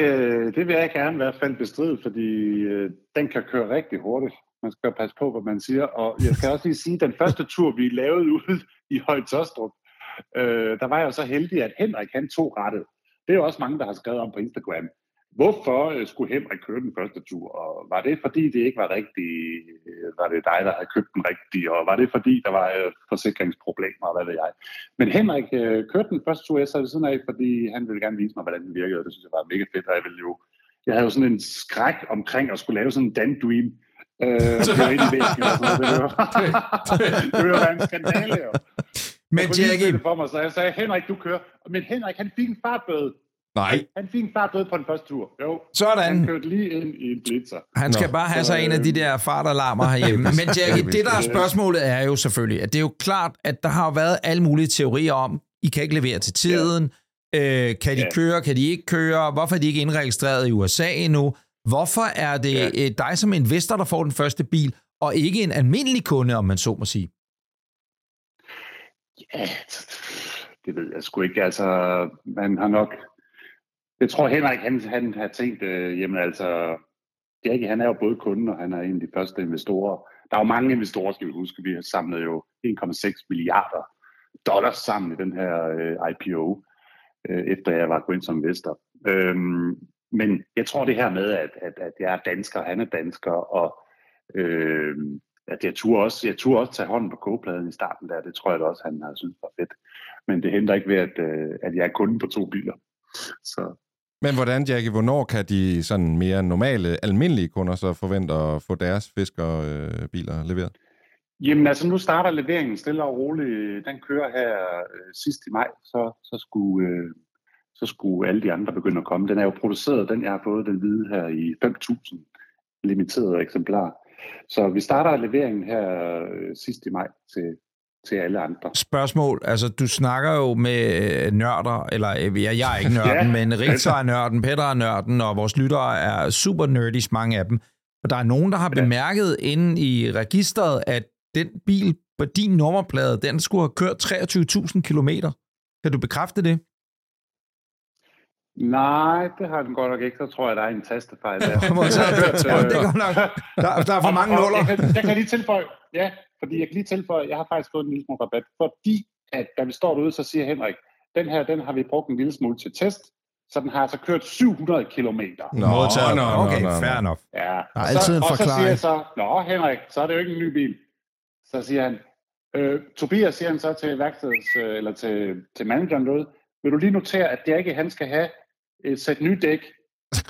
det vil jeg gerne i hvert fald bestride, fordi øh, den kan køre rigtig hurtigt. Man skal passe på, hvad man siger. Og jeg skal også lige sige, at den første tur, vi lavede ude i Højtostrup, øh, der var jeg jo så heldig, at Henrik han tog rettet. Det er jo også mange, der har skrevet om på Instagram. Hvorfor øh, skulle Henrik køre den første tur? Og var det fordi, det ikke var rigtigt? øh, Var det dig, der havde købt den rigtige? Og var det fordi, der var øh, forsikringsproblemer? Hvad ved jeg? Men Henrik kørte den første tur, jeg sad ved siden af, fordi han ville gerne vise mig, hvordan den virkede. Og det synes jeg var mega fedt, og jeg ville jo... Jeg havde jo sådan en skræk omkring at skulle lave sådan en Dan Dream. Øh, og køre ind i væggen og sådan noget. Det ville det ville være en skandale, jo. Men Jeg kunne Jackie, det for mig, så jeg sagde, Henrik, du kører. Men Henrik, han fik en fartbøde. Nej. Han fik en fartbøde på den første tur. Jo, sådan. han kørte lige ind i en blitzer. Han skal Nå, bare have så, sig en af de øh, der fartalarmer herhjemme. Men Jackie, det der er spørgsmålet er jo selvfølgelig, at det er jo klart, at der har jo været alle mulige teorier om, I kan ikke levere til tiden, øh, kan de Ja. køre, kan de ikke køre, hvorfor er de ikke indregistreret i USA endnu, hvorfor er det Ja. øh, dig som investor, der får den første bil, og ikke en almindelig kunde, om man så må sige? Ja, det ved jeg sgu ikke. Altså, man har nok... Jeg tror Henrik, han, han har tænkt, øh, jamen altså, Jackie, han er jo både kunde, og han er en af de første investorer. Der er jo mange investorer, skal vi huske. Vi har samlet jo 1,6 milliarder dollars sammen i den her øh, IPO, øh, efter jeg var gået ind som investor. Øhm, men jeg tror det her med, at, at, at jeg er dansker, han er dansker, og øh, at jeg turde også, jeg turde også tage hånden på kogepladen i starten der, det tror jeg da også, han har synes var fedt. Men det henter ikke ved, at, øh, at jeg er kunde på to biler. Så men hvordan, Jackie, hvornår kan de sådan mere normale, almindelige kunder så forvente at få deres fiskerbiler øh, leveret? Jamen altså, nu starter leveringen stille og roligt. Den kører her øh, sidst i maj, så, så, skulle, øh, så skulle alle de andre begynde at komme. Den er jo produceret, den jeg har fået, den hvide her i 5.000 limiterede eksemplarer. Så vi starter leveringen her øh, sidst i maj til, til alle andre. Spørgsmål. Altså, du snakker jo med øh, nørder, eller øh, ja, jeg er ikke nørden, Ja. men Richter er nørden, Peter er nørden, og vores lyttere er super nerdies, mange af dem. Og der er nogen, der har Ja. bemærket inde i registret, at den bil på din nummerplade, den skulle have kørt 23.000 kilometer. Kan du bekræfte det? Nej, det har den godt nok ikke. Så tror jeg, der er en tastefejl der. Ja, det er godt nok. Der, der er for mange nuller. Jeg jeg kan lige tilføje, ja, fordi jeg kan lige tilføje, jeg har faktisk fået en lille smule rabat, fordi at da vi står derude, så siger Henrik, den her, den har vi brugt en lille smule til test, så den har altså kørt 700 kilometer. Nå, Modtaget. nå, nå, okay, nå, nå. fair enough. Ja, Der er og altid så, en Og så siger forklaring. jeg så, Nå Henrik, så er det jo ikke en ny bil. Så siger han, øh, Tobias siger han så til værkstedets, øh, eller til, til manageren derude, vil du lige notere, at det ikke han skal have et sæt nye dæk,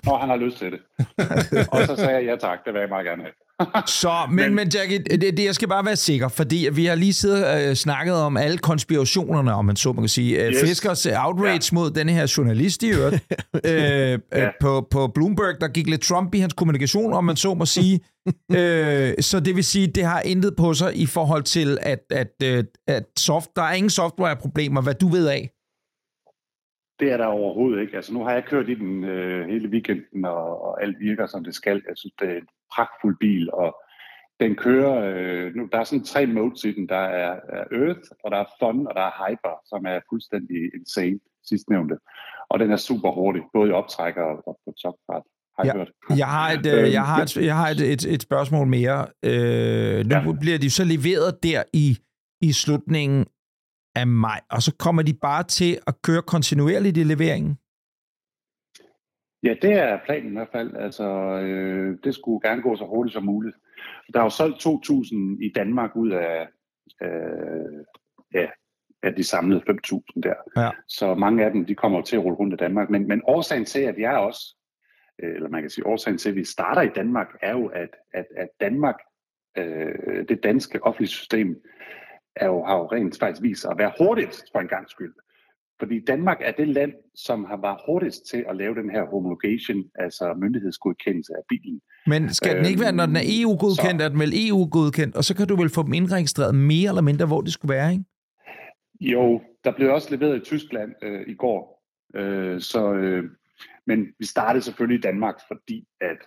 når han har lyst til det. og så sagde jeg, ja tak, det vil jeg meget gerne have. Så, men, men, Men- Jackie, det, det, jeg skal bare være sikker, fordi vi har lige siddet øh, snakket om alle konspirationerne, om man så man kan sige. Yes. Yes. Fiskers øh, outrage ja. mod denne her journalist i øvrigt. øh, øh, Ja. på, på Bloomberg, der gik lidt Trump i hans kommunikation, om man så må sige. øh, så det vil sige, det har intet på sig i forhold til, at, at, øh, at soft, der er ingen softwareproblemer, hvad du ved af. Det er der overhovedet ikke. Altså, nu har jeg kørt i den øh, hele weekenden, og, og alt virker, som det skal. Jeg synes, det pragtfuld bil, og den kører... Øh, nu, der er sådan tre modes i den. Der er, er Earth, og der er Fun, og der er Hyper, som er fuldstændig insane, sidstnævnte. Og den er super hurtig, både i optrækker og, og på topfart. Ja. Jeg har et, øh, jeg har et, jeg har et, et, et spørgsmål mere. Øh, nu. Ja. bliver de så leveret der i, i slutningen af maj, og så kommer de bare til at køre kontinuerligt i leveringen. Ja, det er planen i hvert fald. Altså, øh, det skulle gerne gå så hurtigt som muligt. Der er jo solgt 2.000 i Danmark ud af, øh, ja, af de samlede 5.000 der. Ja. Så mange af dem, de kommer jo til at rulle rundt i Danmark. Men, men årsagen til, at jeg også, øh, eller man kan sige, årsagen til, at vi starter i Danmark, er jo, at, at, at Danmark, øh, det danske offentlige system, er jo, har jo rent faktisk vist sig at være hurtigt for en gang skyld. Fordi Danmark er det land, som har været hurtigst til at lave den her homologation, altså myndighedsgodkendelse af bilen. Men skal den ikke være, når den er Øhm, EU-godkendt, så- er den vel EU-godkendt, og så kan du vel få dem indregistreret mere eller mindre, hvor det skulle være, ikke? Jo, der blev også leveret i Tyskland øh, i går. Øh, så, øh, men vi startede selvfølgelig i Danmark, fordi at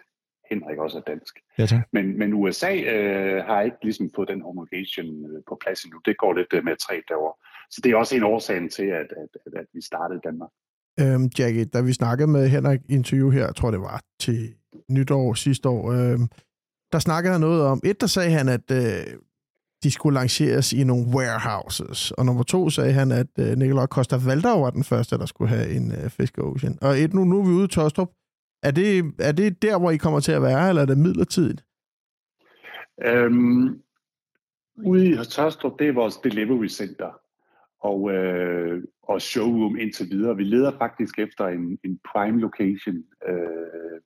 Henrik også er dansk. Ja, tak. Men, men USA øh, har ikke ligesom fået den homologation øh, på plads endnu. Det går lidt øh, med træ derovre. Så det er også en årsag til, at, at, at, at vi startede Danmark. Øhm, Jackie, da vi snakkede med Henrik i interview her, jeg tror det var til nytår sidste år, øhm, der snakkede han noget om, et der sagde han, at øh, de skulle lanceres i nogle warehouses, og nummer to sagde han, at øh, Nikolaj Costa Valdau var den første, der skulle have en øh, Fisker Ocean. Og et, nu, nu er vi ude i Tostrup. Er det, er det der, hvor I kommer til at være, eller er det midlertidigt? Øhm, ude i Tørstrup, det er vores delivery center og, øh, og showroom indtil videre. Vi leder faktisk efter en, en prime location øh,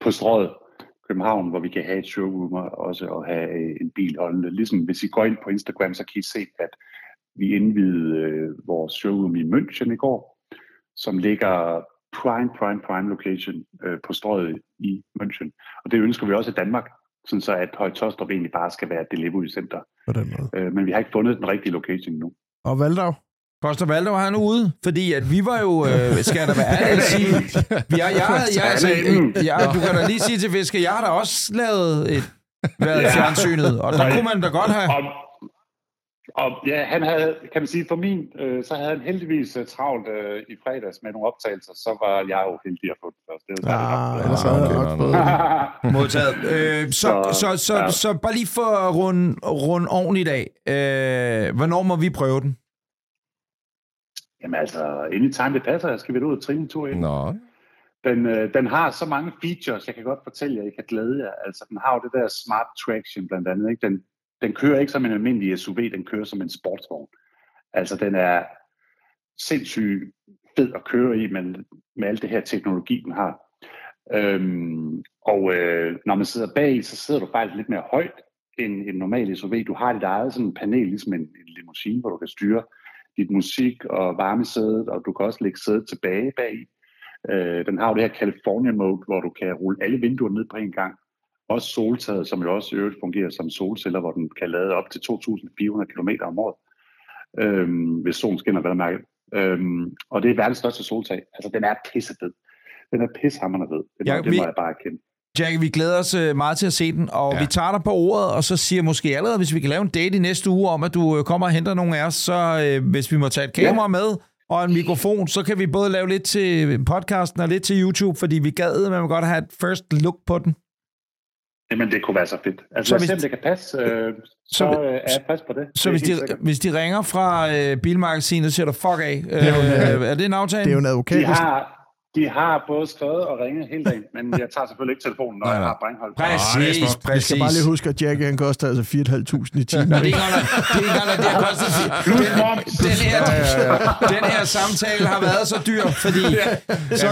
på strøget København, hvor vi kan have et showroom og også og have øh, en bil holdende. Ligesom hvis I går ind på Instagram, så kan I se, at vi indvidede øh, vores showroom i München i går, som ligger prime, prime, prime location øh, på strøget i München. Og det ønsker vi også i Danmark, sådan så at Høje Tostrup egentlig bare skal være et delivery center. På den måde. Øh, men vi har ikke fundet den rigtige location endnu. Og Valdau? Koster Valdor, han er ude, fordi at vi var jo, øh, skal da være ærlig at sige, vi er, jeg, jeg, jeg, altså, jeg, du kan da lige sige til Fiske, jeg har da også lavet et, været. Ja. fjernsynet, og der kunne man da godt have, Og, Og ja, han havde, kan man sige, for min, øh, så havde han heldigvis uh, travlt øh, i fredags med nogle optagelser, så var jeg jo heldig at få det først. Det var Ah, dejligt ellers havde jeg okay, nok fået. Modtaget. Øh, så, så, Så- så, ja. så bare lige for at runde, runde ordentligt af. Øh, hvornår må vi prøve den? Jamen altså, anytime det passer, jeg skal vi ud og træne en tur ind. Nå, Den, øh, den har så mange features, jeg kan godt fortælle jer, I kan glæde jer. Altså, den har jo det der smart traction blandt andet. Ikke? Den, den kører ikke som en almindelig SUV, den kører som en sportsvogn. Altså, den er sindssygt fed at køre i, men med alt det her teknologi, den har. Øhm, og øh, når man sidder bag, så sidder du faktisk lidt mere højt end en normal SUV. Du har dit eget sådan panel, ligesom en, en limousine, hvor du kan styre dit musik og varmesædet, og du kan også lægge sædet tilbage bag. Øh, den har jo det her California mode, hvor du kan rulle alle vinduer ned på en gang. Også soltaget, som jo også i øvrigt fungerer som solceller, hvor den kan lade op til 2.400 km om året, øhm, hvis solen skinner, vel at mærke. Øhm, og det er verdens største soltag. Altså, den er pissefed. Den er pissehammerende fed. Det, må, Ja, ja, det vi- må jeg bare erkende. Jack, vi glæder os øh, meget til at se den, og ja. Ja. vi tager dig på ordet, og så siger måske allerede, hvis vi kan lave en date i næste uge om, at du øh, kommer og henter nogle af os, så øh, hvis vi må tage et kamera ja. med og en mikrofon, så kan vi både lave lidt til podcasten og lidt til YouTube, fordi vi gad, man vil godt have et first look på den. Jamen, det kunne være så fedt. Altså, Så så hvis- det kan passe, øh, så, så- så øh, er jeg frisk på det. Så Det hvis de, sikkert. hvis de ringer fra øh, bilmagasinet, siger du fuck af. Øh, er jo en, er det en aftale? Det er jo en advokat. De har, de har både skrevet og ringet hele dagen, men jeg tager selvfølgelig ikke telefonen, når Nej, jeg har Breinholt. Er Præcis, præcis. skal bare lige huske, at Jack han koster altså 4.500 i timen. Men det er ikke engang, det er ikke engang, at det har kostet sig. Moms. Den her, den her samtale har været så dyr, fordi... ja,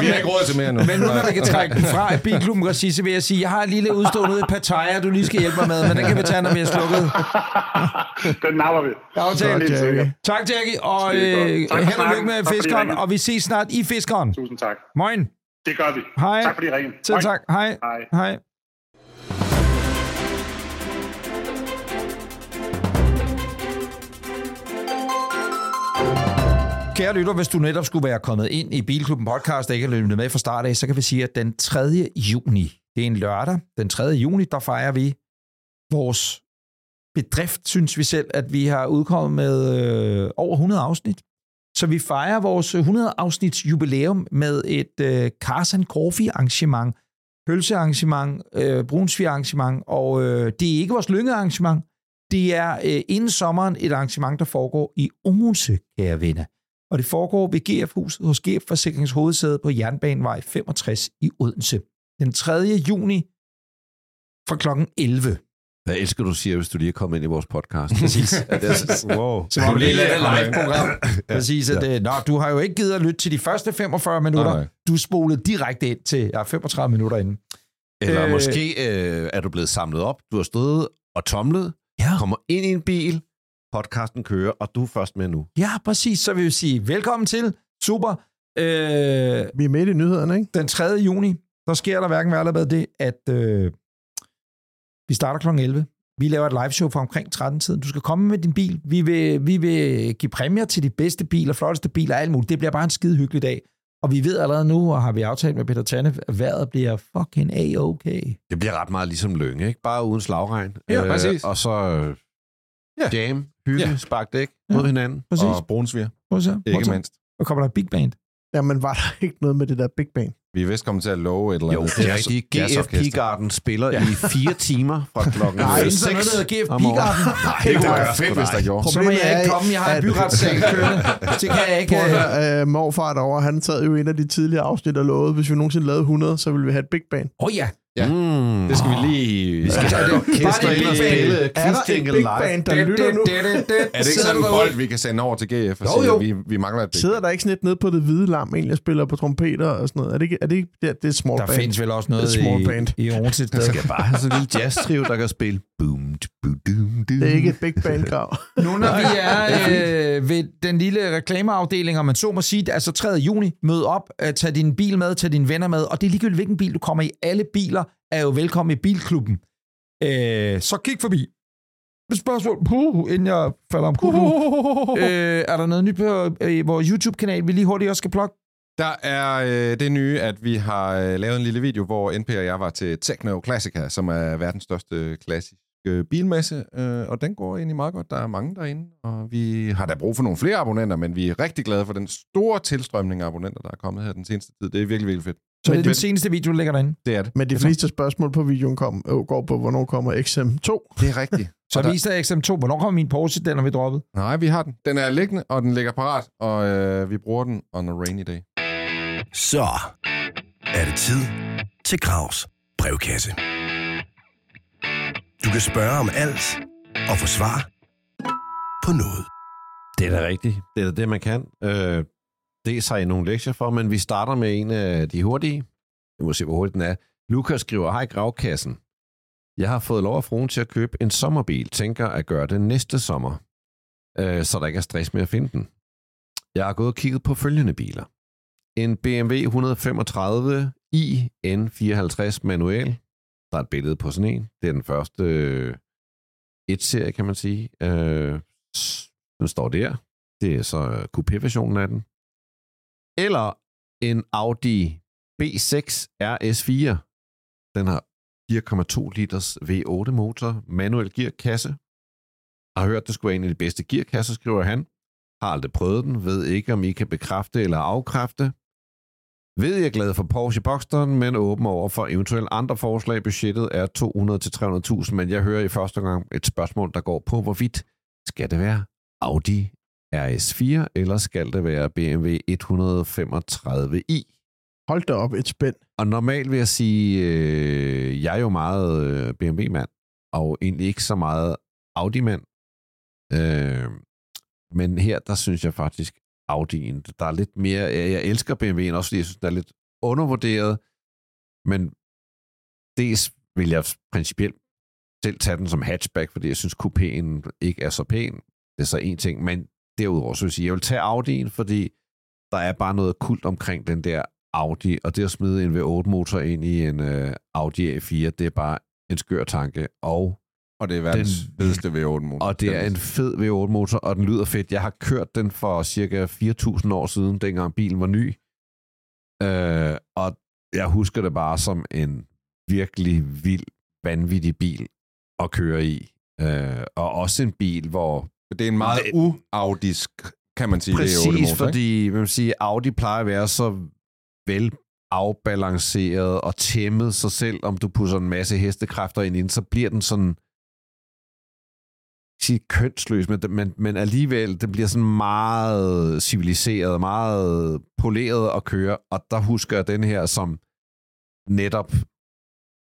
vi har ikke råd til mere nu. Men nu når vi kan trække den fra i bilklubben regi, så vil jeg sige, jeg har et lille udstående i Pattaya, du lige skal hjælpe mig med, men den kan vi tage, når vi er slukket. Den napper vi. Aftale. Sikkert. Tak, Jackie, og godt. øh, Tak for held og lykke med fiskeren, og vi ses snart i fiskeren. Tusind tak. Moin. Det gør vi. Hej. Tak fordi I ringede. Selv tak. Hej. Hej. Hej. Kære lytter, hvis du netop skulle være kommet ind i Bilklubben podcast og ikke har lyttet med fra start af, så kan vi sige, at den 3. juni, det er en lørdag, den 3. juni, der fejrer vi vores bedrift, synes vi selv, at vi har udkommet med øh, over 100 afsnit. Så vi fejrer vores 100 afsnits jubilæum med et øh, Carson Coffee arrangement, pølsearrangement, øh, brunsvigerarrangement, og øh, det er ikke vores lyngearrangement. Det er øh, inden sommeren et arrangement, der foregår i Odense, kære venner. Og det foregår ved GF-huset hos GF Forsikrings hovedsæde på Jernbanevej 65 i Odense. Den 3. juni fra klokken 11. Jeg elsker, du siger, hvis du lige er kommet ind i vores podcast. Præcis. det er så, wow. Som om det er et live-program. Ja. Præcis. At, ja. Nå, du har jo ikke givet at lytte til de første 45 minutter. Nej. Du spolede direkte ind til ja, 35 minutter inden. Eller Øh. øh, måske øh, er du blevet samlet op, du har stået og tomlet, Ja. kommer ind i en bil, podcasten kører, og du er først med nu. Ja, præcis. Så vil vi sige velkommen til. Super. Øh, Vi er midt i nyhederne, ikke? den 3. juni, der sker der hverken værre eller hvad det, at øh, vi starter kl. 11. Vi laver et live show fra omkring 13-tiden. Du skal komme med din bil. Vi vil, vi vil give præmier til de bedste biler, flotteste biler og alt muligt. Det bliver bare en skide hyggelig dag. Og vi ved allerede nu, og har vi aftalt med Peter Tanne, at vejret bliver fucking a-okay. Det bliver ret meget ligesom Lønge, ikke? Bare uden slagregn. Ja, præcis. Og så øh, Ja. jam, hygge, Ja. spark dæk Ja. mod hinanden. Præcis. Og brunsviger, ikke mindst. Og kommer der et big band. Jamen, var der ikke noget med det der Big Bang? Vi er vist kommet til at love et eller Jo, andet. det er rigtigt. GF. Pigarden spiller ja. i fire timer fra klokken Nej, Findes der noget, 6 der hedder GF. Pigarden? Det kunne Nej, være fedt, hvis der gjorde. Så må Problemet jeg ikke komme. Jeg har en byretssag kørende. Det kan jeg ikke. Prøv øh, at høre, øh, morfar derovre, han sad jo i en af de tidligere afsnit og lovede, hvis vi nogensinde lavede 100, så ville vi have et Big Bang. Åh oh, ja. Ja. Mm. Det skal vi lige... Vi skal have et orkester ind og spille Er der quiz-jingle live. Bang, der lytter nu? Er det ikke sådan en bold, vi kan sende over til GF og Jo, sige, at vi, vi mangler et big Sidder der ikke sådan et nede på det hvide lam, egentlig, spiller på trompeter og sådan noget? Er det ikke, er det, ikke det, det er small Der band? findes vel også noget Det small i, band. i Odense. Der skal bare have sådan en lille jazz-trio, der kan spille. Boom, boom, boom, Det er ikke et Big Band-krav. Nu når vi er øh, ved den lille reklameafdeling, og man så må sige, altså 3. juni, mød op, øh, tag din bil med, tag dine venner med, og det er ligegyldigt, hvilken bil du kommer i. Alle biler er jo velkommen i bilklubben. Øh, så kig forbi. Spørgsmål, puh, inden jeg falder om kuglen. øh, er der noget nyt på øh, vores YouTube-kanal, vi lige hurtigt også skal plukke? Der er øh, det nye, at vi har øh, lavet en lille video, hvor NP og jeg var til Techno Classica, som er verdens største klassisk øh, bilmesse, øh, og den går egentlig meget godt. Der er mange derinde, og vi har da brug for nogle flere abonnenter, men vi er rigtig glade for den store tilstrømning af abonnenter, der er kommet her den seneste tid. Det er virkelig, virkelig fedt. Så det er Men den seneste video, der ligger derinde. Det er det. Men de fleste spørgsmål på videoen kom, øh, går på, hvornår kommer XM2. Det er rigtigt. Så der- viste jeg XM2. Hvornår kommer min Porsche, den er vi droppet? Nej, vi har den. Den er liggende, og den ligger parat, og øh, vi bruger den on a rainy day. Så er det tid til Gravs brevkasse. Du kan spørge om alt og få svar på noget. Det er da rigtigt. Det er da det, man kan. Øh, det har I nogle lektier for, men vi starter med en af de hurtige. Vi må se, hvor hurtig den er. Lukas skriver, hej gravkassen. Jeg har fået lov af fruen til at købe en sommerbil. Tænker at gøre det næste sommer, øh, så der ikke er stress med at finde den. Jeg har gået og kigget på følgende biler. En BMW 135 i N54 manuel. Der er et billede på sådan en. Det er den første øh, et-serie, kan man sige. Øh, den står der. Det er så øh, coupé-versionen af den. Eller en Audi B6 RS4. Den har 4,2 liters V8-motor, manuel gearkasse. Har hørt, det skulle være en af de bedste gearkasser, skriver han. Har aldrig prøvet den, ved ikke, om I kan bekræfte eller afkræfte. Ved jeg er glad for Porsche Boxsteren, men åben over for eventuelle andre forslag. Budgettet er 200-300.000, men jeg hører i første gang et spørgsmål, der går på, hvorvidt skal det være Audi RS4, eller skal det være BMW 135i? Hold da op et spænd. Og normalt vil jeg sige, øh, jeg er jo meget øh, BMW-mand, og egentlig ikke så meget Audi-mand. Øh, men her, der synes jeg faktisk, Audi'en, der er lidt mere, jeg, jeg elsker BMW'en også, fordi jeg synes, den er lidt undervurderet, men dels vil jeg principielt selv tage den som hatchback, fordi jeg synes, coupéen ikke er så pæn. Det er så en ting, men derudover så vil jeg sige, jeg vil tage Audi'en, fordi der er bare noget kult omkring den der Audi, og det at smide en V8-motor ind i en uh, Audi A4, det er bare en skør tanke, og, Og det er verdens Den- fedeste V8-motor. og det er en fed V8-motor, og den lyder fedt. Jeg har kørt den for cirka 4.000 år siden, dengang bilen var ny, uh, og jeg husker det bare som en virkelig vild, vanvittig bil at køre i. Uh, og også en bil, hvor Det er en meget uaudisk, kan man sige, Præcis, V8-motor. ikke? fordi man sige, Audi plejer at være så vel afbalanceret og tæmmet sig selv, om du pusser en masse hestekræfter ind så bliver den sådan sige kønsløs, men, men, men alligevel, det bliver sådan meget civiliseret, meget poleret at køre, og der husker jeg den her som netop,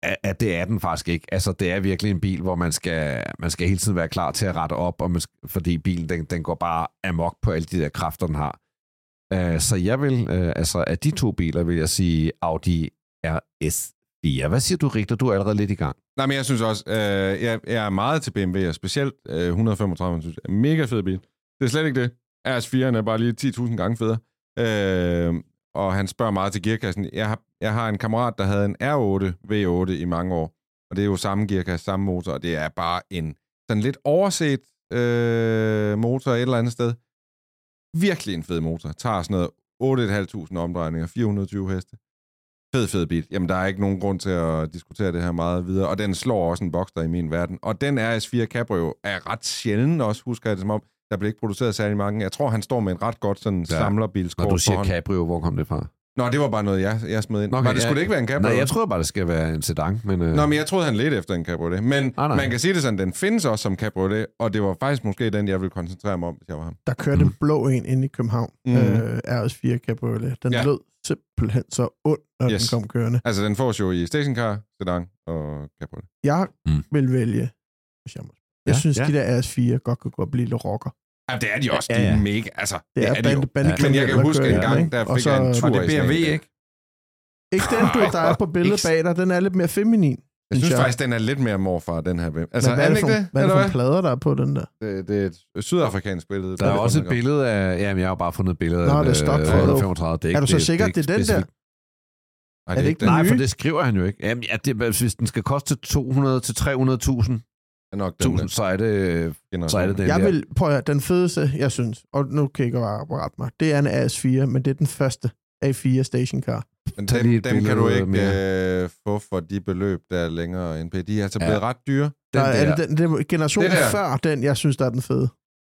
at, at det er den faktisk ikke. Altså, det er virkelig en bil, hvor man skal, man skal hele tiden være klar til at rette op, og man, skal- fordi bilen, den, den går bare amok på alle de der kræfter, den har. Uh, så jeg vil, uh, altså af de to biler, vil jeg sige Audi RS4. Hvad siger du, Rigter? Du er allerede lidt i gang. Nej, men jeg synes også, øh, jeg, jeg er meget til BMW, og specielt øh, 135, synes jeg er mega fed bil. Det er slet ikke det. RS4'en er bare lige 10.000 gange federe. Øh, og han spørger meget til gearkassen. Jeg har, jeg har en kammerat, der havde en R8 V8 i mange år, og det er jo samme gearkasse, samme motor, og det er bare en sådan lidt overset øh, motor et eller andet sted. Virkelig en fed motor. Tager sådan noget 8.500 omdrejninger, 420 heste fed, fed bil. Jamen, der er ikke nogen grund til at diskutere det her meget videre. Og den slår også en Boxster i min verden. Og den RS4 Cabrio er ret sjældent også, husker jeg det som om. Der bliver ikke produceret særlig mange. Jeg tror, han står med en ret godt sådan Ja. samlerbilskort Når du siger. Cabrio, hvor kom det fra? Nå, det var bare noget, jeg, jeg smed ind. Okay, var det ja. skulle det ikke være en Cabrio? Nej, jeg tror bare, det skal være en sedan. Men, øh, Nå, men jeg troede, han ledte efter en cabriolet. Men nej. man kan sige det sådan, den findes også som cabriolet, og det var faktisk måske den, jeg ville koncentrere mig om, hvis jeg var ham. Der kørte Mm. en blå en ind i København. Mm. Øh, RS4 Cabriolet. Den Ja. lød simpelthen så ond, når Yes. den kom kørende. Altså, den får jo i stationcar, sedan og cabriolet. Jeg mm. vil vælge, hvis jeg må. Jeg Ja, ja, synes, ja. ja. de der RS4 godt gå og blive lidt rocker. Ja, det er de også. Ja, De ja. er mega, altså, Det er, de bande, jo. bande, Men jeg kan huske en gang, der fik jeg en tur det er BMW, ikke? Ikke den, du, der er på billedet bag dig. Den er lidt mere feminin. Jeg synes jeg. faktisk, den er lidt mere morfar, den her. Altså, Altså, hvad er er det for, ikke det? hvad er det for plader, der er på den der? Det, det er et sydafrikansk billede. Der er også et billede af... Jamen, jeg har jo bare fundet et billede Nå, af det er stock øh, photo. 135. Det Er du så det- sikker, ikke det er den der? Nej, er det ikke den. Nej, for det skriver han jo ikke. Jamen, ja, det, hvis den skal koste 200 til 300.000, er nok den der så er det, så er det den Jeg der. vil, prøv at høre, den fedeste, jeg synes, og nu kan I ikke rette mig, det er en AS4, men det er den første A4 stationcar. Men dem, dem kan du ikke mere. øh, få for de beløb, der er længere end. De er altså Ja. blevet ret dyre. Den Nej, er der. det den, den generation Det der. før den, jeg synes, der er den fede?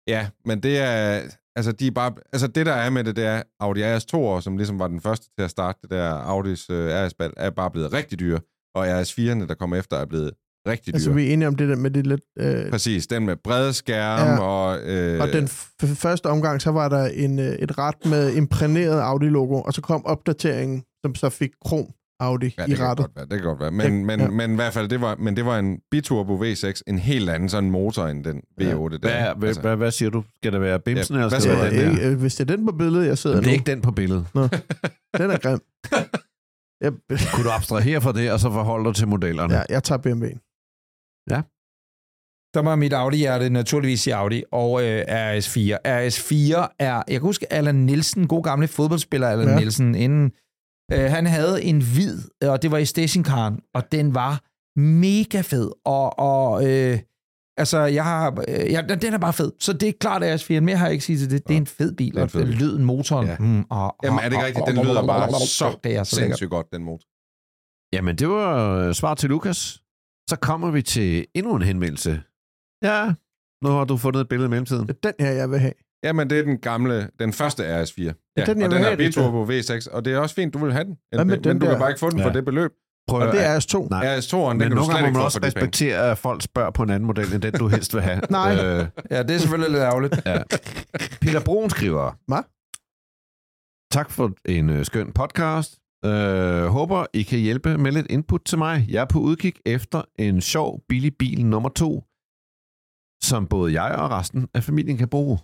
Ja, men det er... Altså, de er bare, altså det, der er med det, det er Audi RS2'er, som ligesom var den første til at starte det der Audis øh, RS-bal, er bare blevet rigtig dyre. Og RS4'erne, der kommer efter, er blevet rigtig dyre. Altså, vi er enige om det der med det lidt... Øh, Præcis, den med brede skærme Ja. ja. og... Øh, og den f- første omgang, så var der en, øh, et ret med imprægneret Audi-logo, og så kom opdateringen, som så fik krom Audi Ja, i godt være, det kan godt være. Men, Det- men, ja. ja. men i hvert fald, det var, men det var en biturbo V6, en helt anden sådan motor end den V8 der. Hvad, hvad, Altså, hvad, hvad siger du? Skal det være Bimsen, Ja, eller skal det siger være den der? Øh, hvis det er den på billedet, jeg sidder Men det er ikke den på billedet. den er grim. Jeg, Kunne du abstrahere fra det, og så forholde dig til modellerne? ja, jeg tager BMW'en. Der var mit Audi-hjerte naturligvis i Audi og øh, RS4. RS4 er, jeg kan huske Allan Nielsen, god gamle fodboldspiller Allan Ja. ja. Nielsen, inden, øh, han havde en hvid, og det var i stationcaren, og den var mega fed. Og, og øh, altså, jeg har, øh, ja, den er bare fed. Så det er klart RS4, mere har jeg ikke sige til det. Det er en fed bil, og fed lyden, motoren. Ja. Mm, og, Jamen er det ikke rigtigt? Den lyder bare så det er så sindssygt godt, den motor. Jamen, det var øh, svar til Lukas. Så kommer vi til endnu en henvendelse. Ja, nu har du fundet et billede i mellemtiden. Det er den her, jeg vil have. Jamen, det er den gamle, den første RS4. Ja, den, jeg og den det biturbo V6, og det er også fint, du vil have den. Med men den du der? kan bare ikke få den Ja. for det beløb. Prøv Og det er S2. Nej. RS2'eren, den Men kan du nogle gange må man også respektere, at folk spørger på en anden model, end den, du helst vil have. Nej. Øh, Ja, det er selvfølgelig lidt ærgerligt. Peter Broen skriver... Hvad? Tak for en øh, skøn podcast. Øh, håber, I kan hjælpe med lidt input til mig. Jeg er på udkig efter en sjov, billig bil nummer to, som både jeg og resten af familien kan bruge.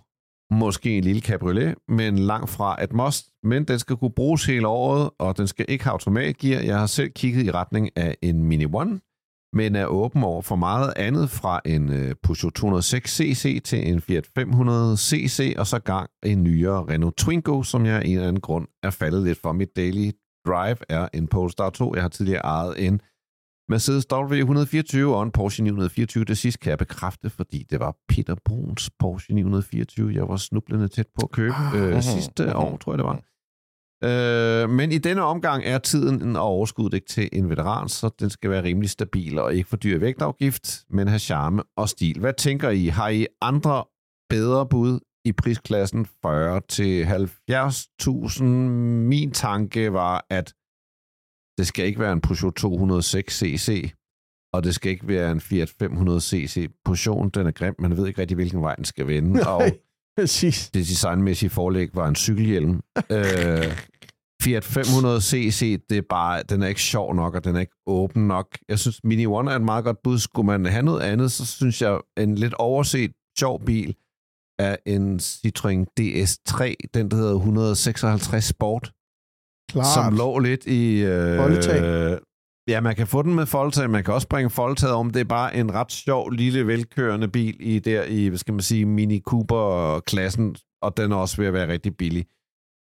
Måske en lille cabriolet, men langt fra et must. Men den skal kunne bruges hele året, og den skal ikke have automatgear. Jeg har selv kigget i retning af en Mini One, men er åben over for meget andet fra en øh, Peugeot 206cc til en Fiat 500cc, og så gang en nyere Renault Twingo, som jeg af en eller anden grund er faldet lidt for. Mit daily drive er en Polestar 2. Jeg har tidligere ejet en Mercedes W124 og en Porsche 924. Det sidste kan jeg bekræfte, fordi det var Peter Bruns Porsche 924. Jeg var snublende tæt på at købe øh, Mhm. sidste år, tror jeg det var. Øh, men i denne omgang er tiden og overskuddet ikke til en veteran, så den skal være rimelig stabil og ikke for dyr vægtafgift, men have charme og stil. Hvad tænker I? Har I andre bedre bud i prisklassen 40 til 70.000? Min tanke var, at det skal ikke være en Peugeot 206cc, og det skal ikke være en Fiat 500cc. Peugeot, den er grim, man ved ikke rigtig, hvilken vej den skal vende, og Nej, præcis. det designmæssige forlæg var en cykelhjelm. øh, Fiat 500cc, det er bare, den er ikke sjov nok, og den er ikke åben nok. Jeg synes, Mini One er et meget godt bud. Skulle man have noget andet, så synes jeg, en lidt overset sjov bil er en Citroën DS3, den der hedder 156 Sport, Klart. som lå lidt i... Øh, Foldtag. Ja, man kan få den med foldtag, man kan også bringe foldtaget om. Det er bare en ret sjov, lille, velkørende bil i der i, hvad skal man sige, Mini Cooper-klassen, og den er også ved at være rigtig billig.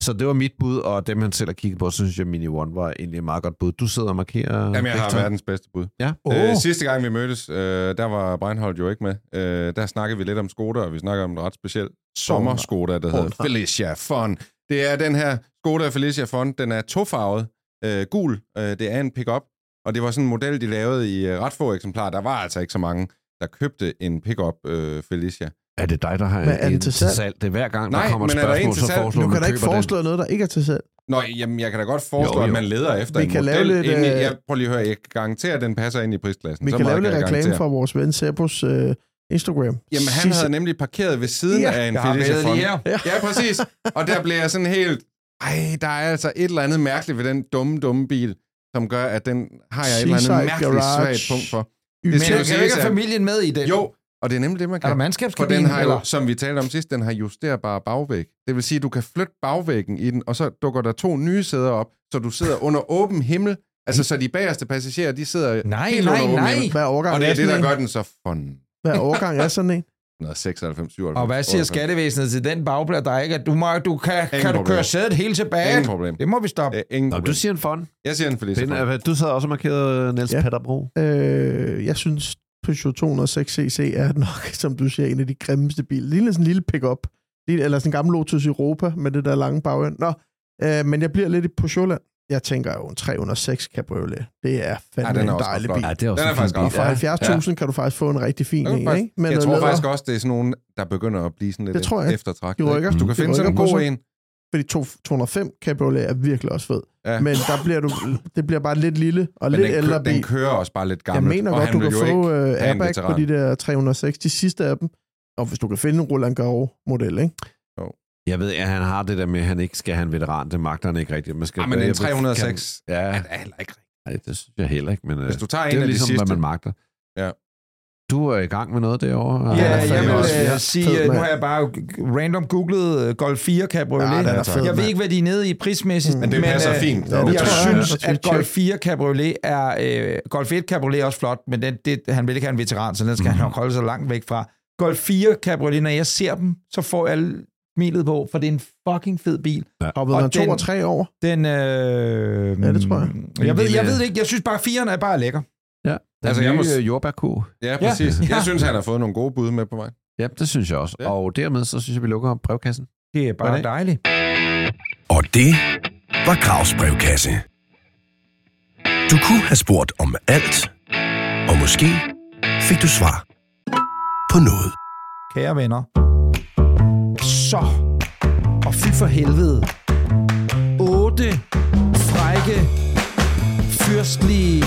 Så det var mit bud, og dem han selv har kigget på, så synes jeg, Mini One var egentlig et meget godt bud. Du sidder og markerer... Jamen, jeg har Victor. verdens bedste bud. Ja. Øh, sidste gang vi mødtes, øh, der var Breinholt jo ikke med. Øh, der snakkede vi lidt om Skoda, og vi snakkede om en ret speciel sommerskoda, der hedder. Felicia Fun. Det er den her Skoda Felicia Fun. Den er tofarvet, øh, gul. Øh, det er en pickup, og det var sådan en model, de lavede i øh, ret få eksemplarer. Der var altså ikke så mange, der købte en pickup øh, Felicia. Er det dig, der har Men er en til salg? Det er hver gang, Nej, der kommer et men er der en spørgsmål, til så salg? foreslår Du kan da ikke køber den. foreslå noget, der ikke er til salg. Nå, jamen, jeg kan da godt foreslå, Jo, jo. at man leder efter Vi en kan model. lave lidt, ind i, øh, jeg, prøv lige at høre, jeg kan garantere, at den passer ind i prisklassen. Vi Så kan lave lidt reklame for vores ven Sebos øh, Instagram. Jamen, han Sidste- havde nemlig parkeret ved siden Ja, af en Fun. her. Ja, præcis. Og der blev jeg sådan helt... Ej, der er altså et eller andet mærkeligt ved den dumme, dumme bil, som gør, at den har jeg et eller andet mærkeligt svagt punkt for. Men Det skal jo ikke familien med i den? Jo, og det er nemlig det, man Er der kan. For den har jo, eller? som vi talte om sidst, den har justerbare bagvæg. Det vil sige, at du kan flytte bagvæggen i den, og så dukker der to nye sæder op, så du sidder under åben himmel. Altså, så de bagerste passagerer, de sidder Nej, helt nej, under åben nej. himmel. Er overgang Og det er det, der en? gør den så fun. Hvad er overgang er sådan en? 96, 97, Og hvad siger 98. skattevæsenet til den bagplads, der ikke? At du, må, du kan, kan du problem. køre sædet helt tilbage? Ingen problem. Det må vi stoppe. Øh, ingen Nå, problem. du siger en fond. Jeg siger en Felicia er, du sad også og markeret Niels Ja. ja. Peter Bro. Øh, jeg synes, Peugeot 206cc er nok, som du siger, en af de grimmeste biler. Det ligner sådan en lille pickup. Eller sådan en gammel Lotus Europa med det der lange bagend. Nå, øh, men jeg bliver lidt i Peugeot-land. jeg tænker jo, en 306 Cabriolet, det er fandme Ja, den er en dejlig bil. Ja, det er også Den er en faktisk bil. Og for Ja. 70.000 kan du faktisk få en rigtig fin en, faktisk- ikke? Men jeg tror læder, faktisk også, det er sådan nogen, der begynder at blive sådan lidt Det tror jeg. eftertragtet. De rykker. ikke? Hvis du kan De finde sådan en god en. Fordi to- 205 Cabriolet er virkelig også fed. Ja. Men der bliver du, det bliver bare lidt lille og Men lidt den, ældre kø- den bil. kører også bare lidt Jeg gammelt. mener og godt, han du kan jo få uh, en airbag på de der 306, de sidste af dem. Og hvis du kan finde en Roland Garros-model, ikke? Jeg ved, at han har det der med, at han ikke skal have en veteran. Det magter han ikke rigtigt. Man skal, Ej, men en jeg ved- 306 Kan, ja, er heller ikke rigtigt. nej, det synes jeg heller ikke. Men, øh, Hvis du tager det en er af de ligesom, sidste... hvad man magter. Ja. Du er i gang med noget derovre. Ja, jeg vil også- øh, ja, sige, øh, nu har jeg bare random googlet øh, Golf 4 Cabriolet. Ja, er Ja, fed, jeg ved ikke, hvad de er nede i prismæssigt. Mm. Men det passer øh, fint. Ja, det jeg tror jeg. synes, Jeg at Golf 4 Cabriolet er... Øh, Golf 1 Cabriolet er også flot, men den, det, han vil ikke have en veteran, så den skal Mhm. han nok holde sig langt væk fra. Golf 4 Cabriolet, når jeg ser dem, så får jeg smilet på, for det er en fucking fed bil. Hoppede Og man to den- og tre år. Den, øh, Ja, det tror jeg. Jeg ved, jeg ved det ikke. Jeg synes bare, 4'eren er bare lækker. Ja, den Altså, altså, jeg må- jordbærko. Ja, præcis. Ja. Jeg synes, han har fået nogle gode bud med på vej. Ja, det synes jeg også. Ja. Og dermed, så synes jeg, vi lukker brevkassen. Det er bare det? dejligt. Og det var Gravs brevkasse. Du kunne have spurgt om alt, og måske fik du svar på noget. Kære venner. Så. Og fy for helvede. Otte frække, fyrstlige,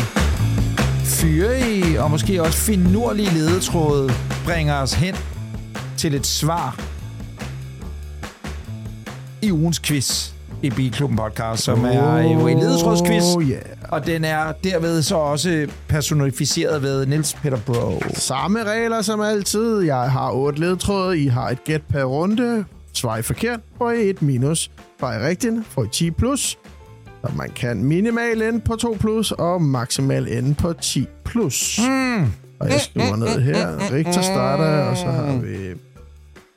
fyrige og måske også finurlige ledetråde bringer os hen til et svar i ugens quiz i Bilklubben podcast, som er jo en ledetrådsquiz, Oh, yeah. og den er derved så også personificeret ved Nils Peter Bro. Samme regler som altid. Jeg har otte ledtråde. I har et gæt per runde. Svar I forkert, får I et minus. Svar I rigtigt, får I 10 plus. Så man kan minimal ende på 2 plus, og maksimal ende på 10 plus. Mm. Og jeg skriver ned her. Richter starter, og så har vi...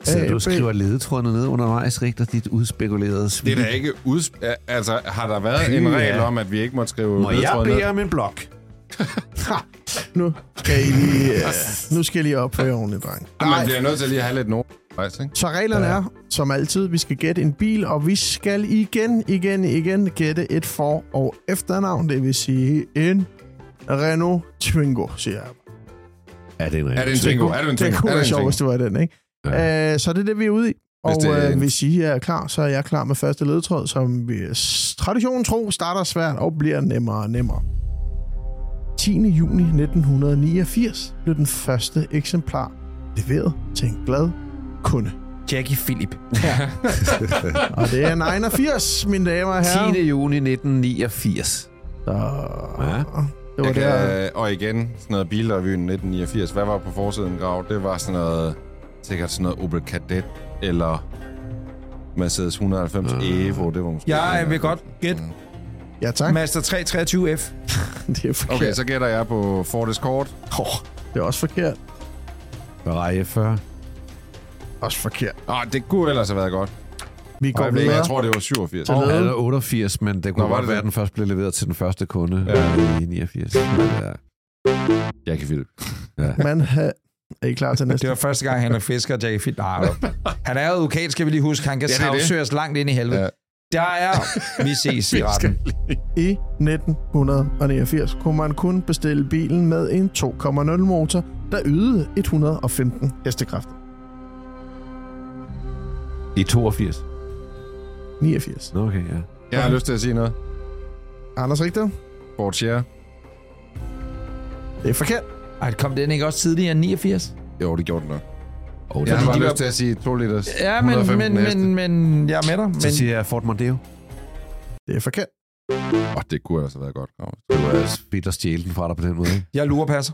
Så du skriver ledetrådene ned undervejs, Rigter, dit udspekulerede svin. Det er da ikke udsp... Altså, har der været en regel om, at vi ikke måtte skrive Må jeg bede om en blok? Nu skal I lige, uh, nu skal I lige op på jer ordentligt, dreng. Ej, Man bliver nødt til lige at have lidt nogen. Faktisk, ikke? Så reglerne er, som altid, vi skal gætte en bil, og vi skal igen, igen, igen gætte et for- og efternavn. Det vil sige en Renault Twingo, siger jeg. Er det en Er det en? Twingo? Er det en Det Twingo? kunne Er være det sjovt, hvis det var den, ikke? Ja. Uh, så det er det, vi er ude i. Og Hvis det øh, hvis I er klar, så er jeg klar med første ledtråd, som vi traditionen tro starter svært og bliver nemmere og nemmere. 10. juni 1989 blev den første eksemplar leveret til en glad kunde. Jackie Philip. Og det er 89, mine damer og herrer. 10. juni 1989. Så, Ja. det var Jeg der. kan, og igen, sådan noget bilrevyen 1989. Hvad var på forsiden, Grav? Det var sådan noget, sikkert sådan noget Opel Kadett, eller Mercedes 190 Evo. Det var måske... Jeg vil godt gætte Ja, tak. Master 323F. Det er forkert. Okay, så gætter jeg på Ford Escort. Oh, det er også forkert. Ferrari 40. Også forkert. Åh, det kunne ellers have været godt. Vi går Og jeg, ved, videre. jeg tror, det var 87. Til Og lede. er 88, men det kunne Nå, var godt det være, at den først blev leveret til den første kunde Ja. ja. i 89. Ja. Jackie Philip. Man ha- er I klar til næste? Det var første gang, han er fisker, Jackie Philip. Nej, han er advokat, skal vi lige huske. Han kan Ja, ja, sagsøges langt ind i helvede. Ja. Ja. Der er... Vi ses i retten. I 1989 kunne man kun bestille bilen med en 2,0 motor, der ydede 115 hestekræfter. I 82. 89. Nå, Okay, ja. Jeg har lyst til at sige noget. Anders Richter? Ford Share. Det er forkert. Ej, kom den ikke også tidligere end 89? Jo, det gjorde den nok. Oh, Jeg har de bare var- lyst til at sige 2 liters. Ja, men, 115 men, men, men jeg er med dig. Men, Så siger jeg Ford Mondeo. Det er forkert. Åh, det kunne altså have været godt. Det var spidt at stjæle den fra dig på den måde, ikke? jeg lurer passer.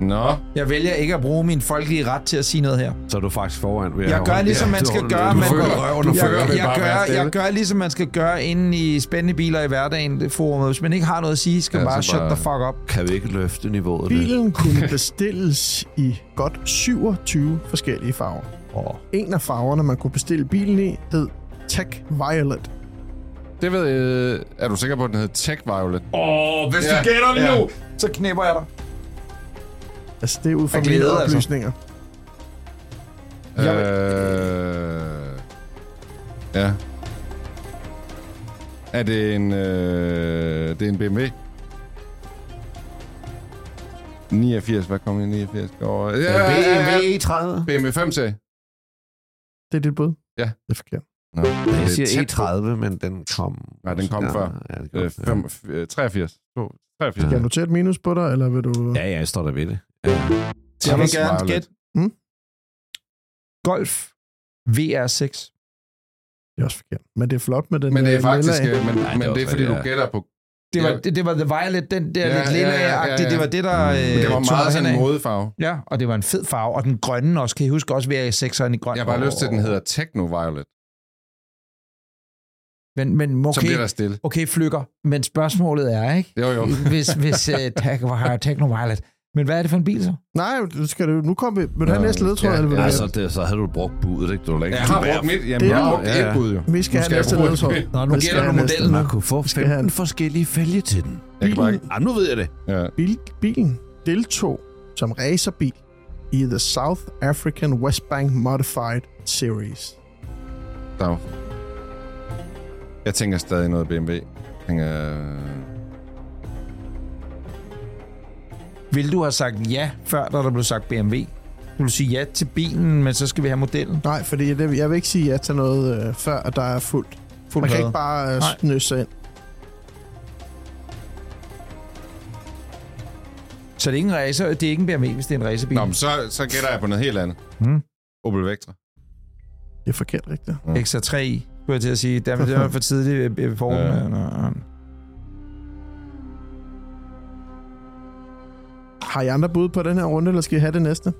Nå, Jeg vælger ikke at bruge min folkelige ret til at sige noget her. Så er du faktisk foran. Ved Jeg gør ligesom man skal gøre. Man- jeg, fører. jeg, gør, jeg gør ligesom man skal gøre inde i spændende biler i hverdagen det forum. Hvis man ikke har noget at sige, skal man bare så shut bare- the fuck up. Kan vi ikke løfte niveauet? Bilen kunne bestilles i godt 27 forskellige farver. Oh. En af farverne, man kunne bestille bilen i, hed Tech Violet. det ved jeg. Er du sikker på, at den hedder Tech Violet? Åh, oh, hvis Ja, du gætter det ja. nu, så knipper jeg dig. Altså, det er ud fra Af mine glæde, altså. oplysninger. Jeg Øh... Ja. Er det en, øh, det er en BMW? 89, hvad kom i 89? Over? Ja, BMW E30. BMW 5-serie. Det er dit bud? Ja. Det er forkert. Nå, Jeg det er siger tæt på. E30, men den kom... Nej, den kom ja, før. Ja, det kom, Øh, øh, 83. To- 83. Skal jeg notere et minus på dig, eller vil du... ja. ja, jeg står der ved det. Ja. Jeg vil gerne gætte. Hmm? Golf VR6. Det er også forkert. Men det er flot med den Men det er øh, faktisk, lilla- øh, men, Nej, det men er det er fordi, rigtigt, du ja. gætter på... Det var, Ja. det, det var The Violet, den der Ja, lidt lille ja, ja, ja, ja. Det var det, der... Øh, Det var tog meget sådan en modefarve. Ja, og det var en fed farve. Og den grønne også. Kan I huske også VR6'eren i grøn? Jeg har bare lyst til, at den hedder Techno Violet. Men, men Så okay, bliver der stille. okay, flykker. Men spørgsmålet er, ikke? Jo, jo. Hvis, hvis uh, har Techno Violet. Men hvad er det for en bil så? Nej, du skal du, nu kommer vi... Vil du have næste ledtråd, ja, eller Ja, have- så, det, så havde du brugt budet, ikke? Du Jeg har brugt mit. Jamen, Det jeg er har jo- brugt ja, et bud, jo. Vi skal Nu have næste ledtråd. Nå, nu gælder du modellen. Man kunne få skal have 15 en- forskellige fælge til den. Jeg kan bare ikke... Ah, nu ved jeg det. Ja. Bil, bilen deltog som racerbil i The South African Westbank Modified Series. Dav. Jeg tænker stadig noget BMW. Jeg tænker... Vil du have sagt ja, før der, der blev sagt BMW? Vil du sige ja til bilen, men så skal vi have modellen? Nej, fordi det, jeg vil ikke sige ja til noget, øh, før at der er fuldt. Fuld Man kan ikke bare øh, Nej. snøse sig ind. Så det er ikke en racer, det er ikke en BMW, hvis det er en racerbil. Nå, men så, så gætter jeg på noget helt andet. Hmm. Opel Vectra. Det er forkert, rigtigt. Extra 3 i, skulle jeg til at sige. Det var for tidligt i formen. Ja. Har I andre bud på den her runde, eller skal I have det næste?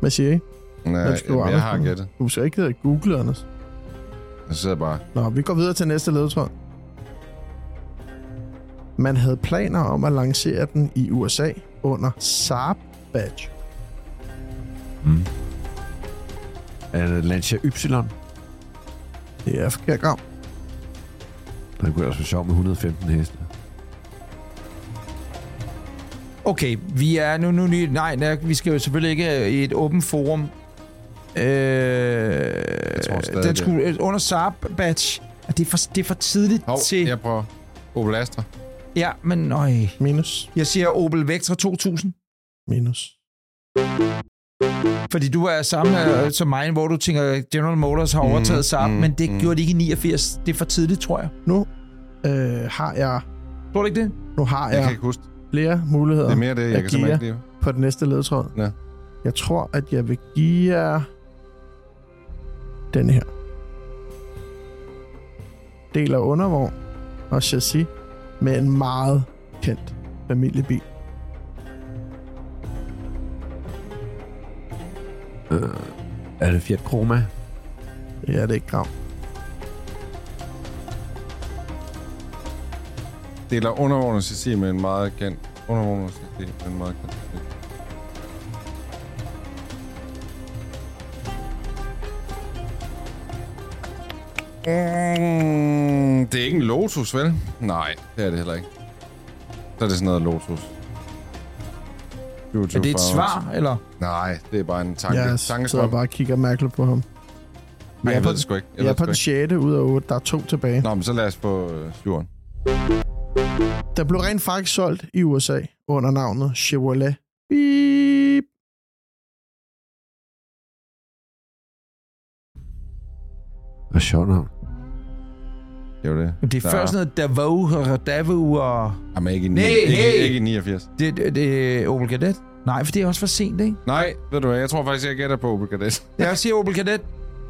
Hvad siger I? Nej, jamen, jeg Anders har gættet. Du skal ikke Google, Anders. Jeg sidder bare... Nå, vi går videre til næste ledetråd. Man havde planer om at lancere den i USA under Saab Badge. Mm. Er det Lancia Y? Det er forkert grav. Det kunne også være sjovt med 115 heste. Okay, vi er nu, nu nej, nej, vi skal jo selvfølgelig ikke i et åbent forum. Øh, jeg tror stadig, den det- skulle, øh, under Saab badge. Er det, er for, det er for tidligt Hov, til... jeg prøver. Opel Astra. Ja, men øj. Minus. Jeg siger Opel Vectra 2000. Minus. Fordi du er samme øh, som mig, hvor du tænker, General Motors har overtaget Mm, Saab, mm, men det mm. gjorde de ikke i 89. Det er for tidligt, tror jeg. Nu øh, har jeg, Tror du ikke det? nu har Jeg kan jeg ikke huske. Flere muligheder Det er mere det, jeg Jeg kan ikke lide. på den næste ledetråd. Ja. Jeg tror, at jeg vil give jer den her. Del af undervogn og chassis med en meget kendt familiebil. Er det Fiat Chroma? Det er ikke grav. Deler undervogn og chassis med en meget kendt... Undervogn og chassis med en meget kendt... chassis. Mm, det er ikke en Lotus, vel? Nej, det er det heller ikke. Så er det sådan noget Lotus. Er det et svar, eller? Nej, det er bare en tanke. Jeg sidder Tankestrøm. bare og kigger mærkeligt på ham. Nej, jeg på ved det sgu ikke. Jeg Jeg er på den ikke. 6. ud af 8. Der er to tilbage. Nå, men så lad os få øh, syveren. Der blev rent faktisk solgt i USA under navnet Chevrolet. Beep. Hvad sjovt navn. Det er jo det. Men det er Der først noget Davao og Davao og... Jamen, ikke i, Nej, ikke, hey! ikke i 89. Det, det, det er Opel Kadett. Nej, for det er også for sent, ikke? Nej, ved du hvad, jeg tror faktisk, jeg gætter på Opel Kadett. Jeg siger Opel Kadett.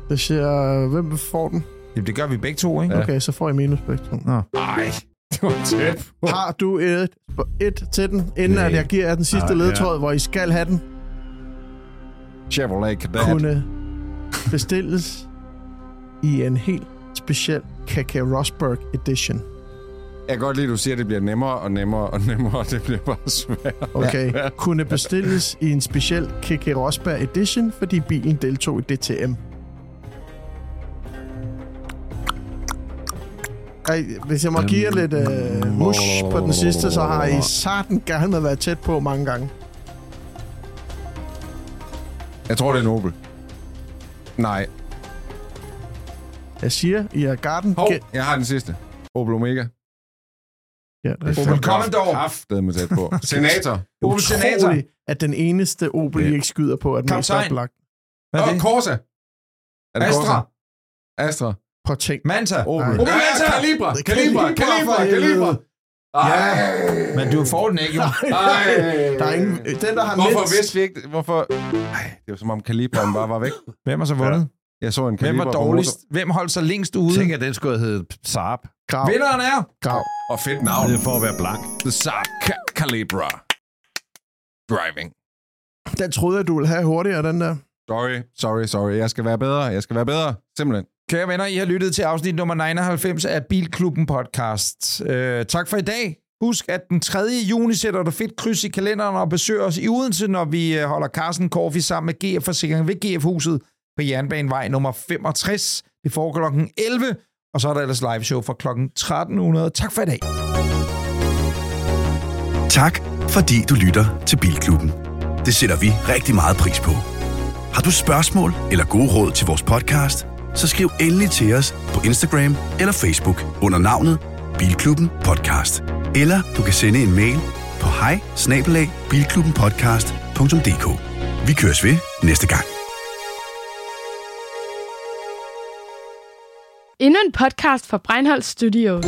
Det siger, hvem får den? Jamen, det gør vi begge to, ikke? Ja. Okay, så får I minus begge to. Nå. Ej, det var tæt på. Har du et, et til den, inden Nej. at jeg giver jer den sidste Nej, ja. ledetråd, hvor I skal have den, Chevrolet Kadett. kunne bestilles i en helt speciel KK Rosberg Edition. Jeg kan godt lide, at du siger, at det bliver nemmere og nemmere og nemmere, og det bliver bare svært. Okay. Kunne bestilles i en speciel KK Rosberg Edition, fordi bilen deltog i DTM. Ej, hvis jeg må give jer lidt øh, mush på den sidste, så har I satan gerne med været tæt på mange gange. Jeg tror, det er en Opel. Nej. Jeg siger, I er garden. Hov, jeg har den sidste. Opel Omega. Ja, det er Opel Commodore. Kraftedeme tæt på. Senator. Opel Senator. at den eneste Opel, I ikke skyder på, er den mest oplagt. Hvad er Og det? Corsa. Er det Astra. Corsa? Astra. Prøv at tænk. Manta. Opel. Nej. Opel Manta. Ja, Calibra. for Calibra. helvede. Ej. Men du får den ikke, jo. Ej. Der er ingen, den, der har Hvorfor mindst... vidste vi ikke... Hvorfor... Ej, det var som om Calibraen bare var væk. Hvem har så vundet? Jeg så en Hvem Calibra var på dårligst? Hvem holdt sig længst ude? Tænk, at den skulle have heddet Saab. Grav. Vinderen er... Grav. Og fedt navn. Det er for at være blank. The Saab Ca- Calibra. Driving. Den troede jeg, du ville have hurtigere, den der. Sorry, sorry, sorry. Jeg skal være bedre. Jeg skal være bedre. Simpelthen. Kære venner, I har lyttet til afsnit nummer 99 af Bilklubben podcast. Øh, tak for i dag. Husk, at den 3. juni sætter du fedt kryds i kalenderen og besøger os i Odense, når vi øh, holder Carsten Coffee sammen med GF Forsikring ved GF-huset på Jernbanevej nummer 65. Det får kl. 11, og så er der ellers live show fra kl. 1300. Tak for i dag. Tak, fordi du lytter til Bilklubben. Det sætter vi rigtig meget pris på. Har du spørgsmål eller gode råd til vores podcast, så skriv endelig til os på Instagram eller Facebook under navnet Bilklubben Podcast. Eller du kan sende en mail på hej Vi køres ved næste gang. Endnu en podcast fra Breinholt Studios.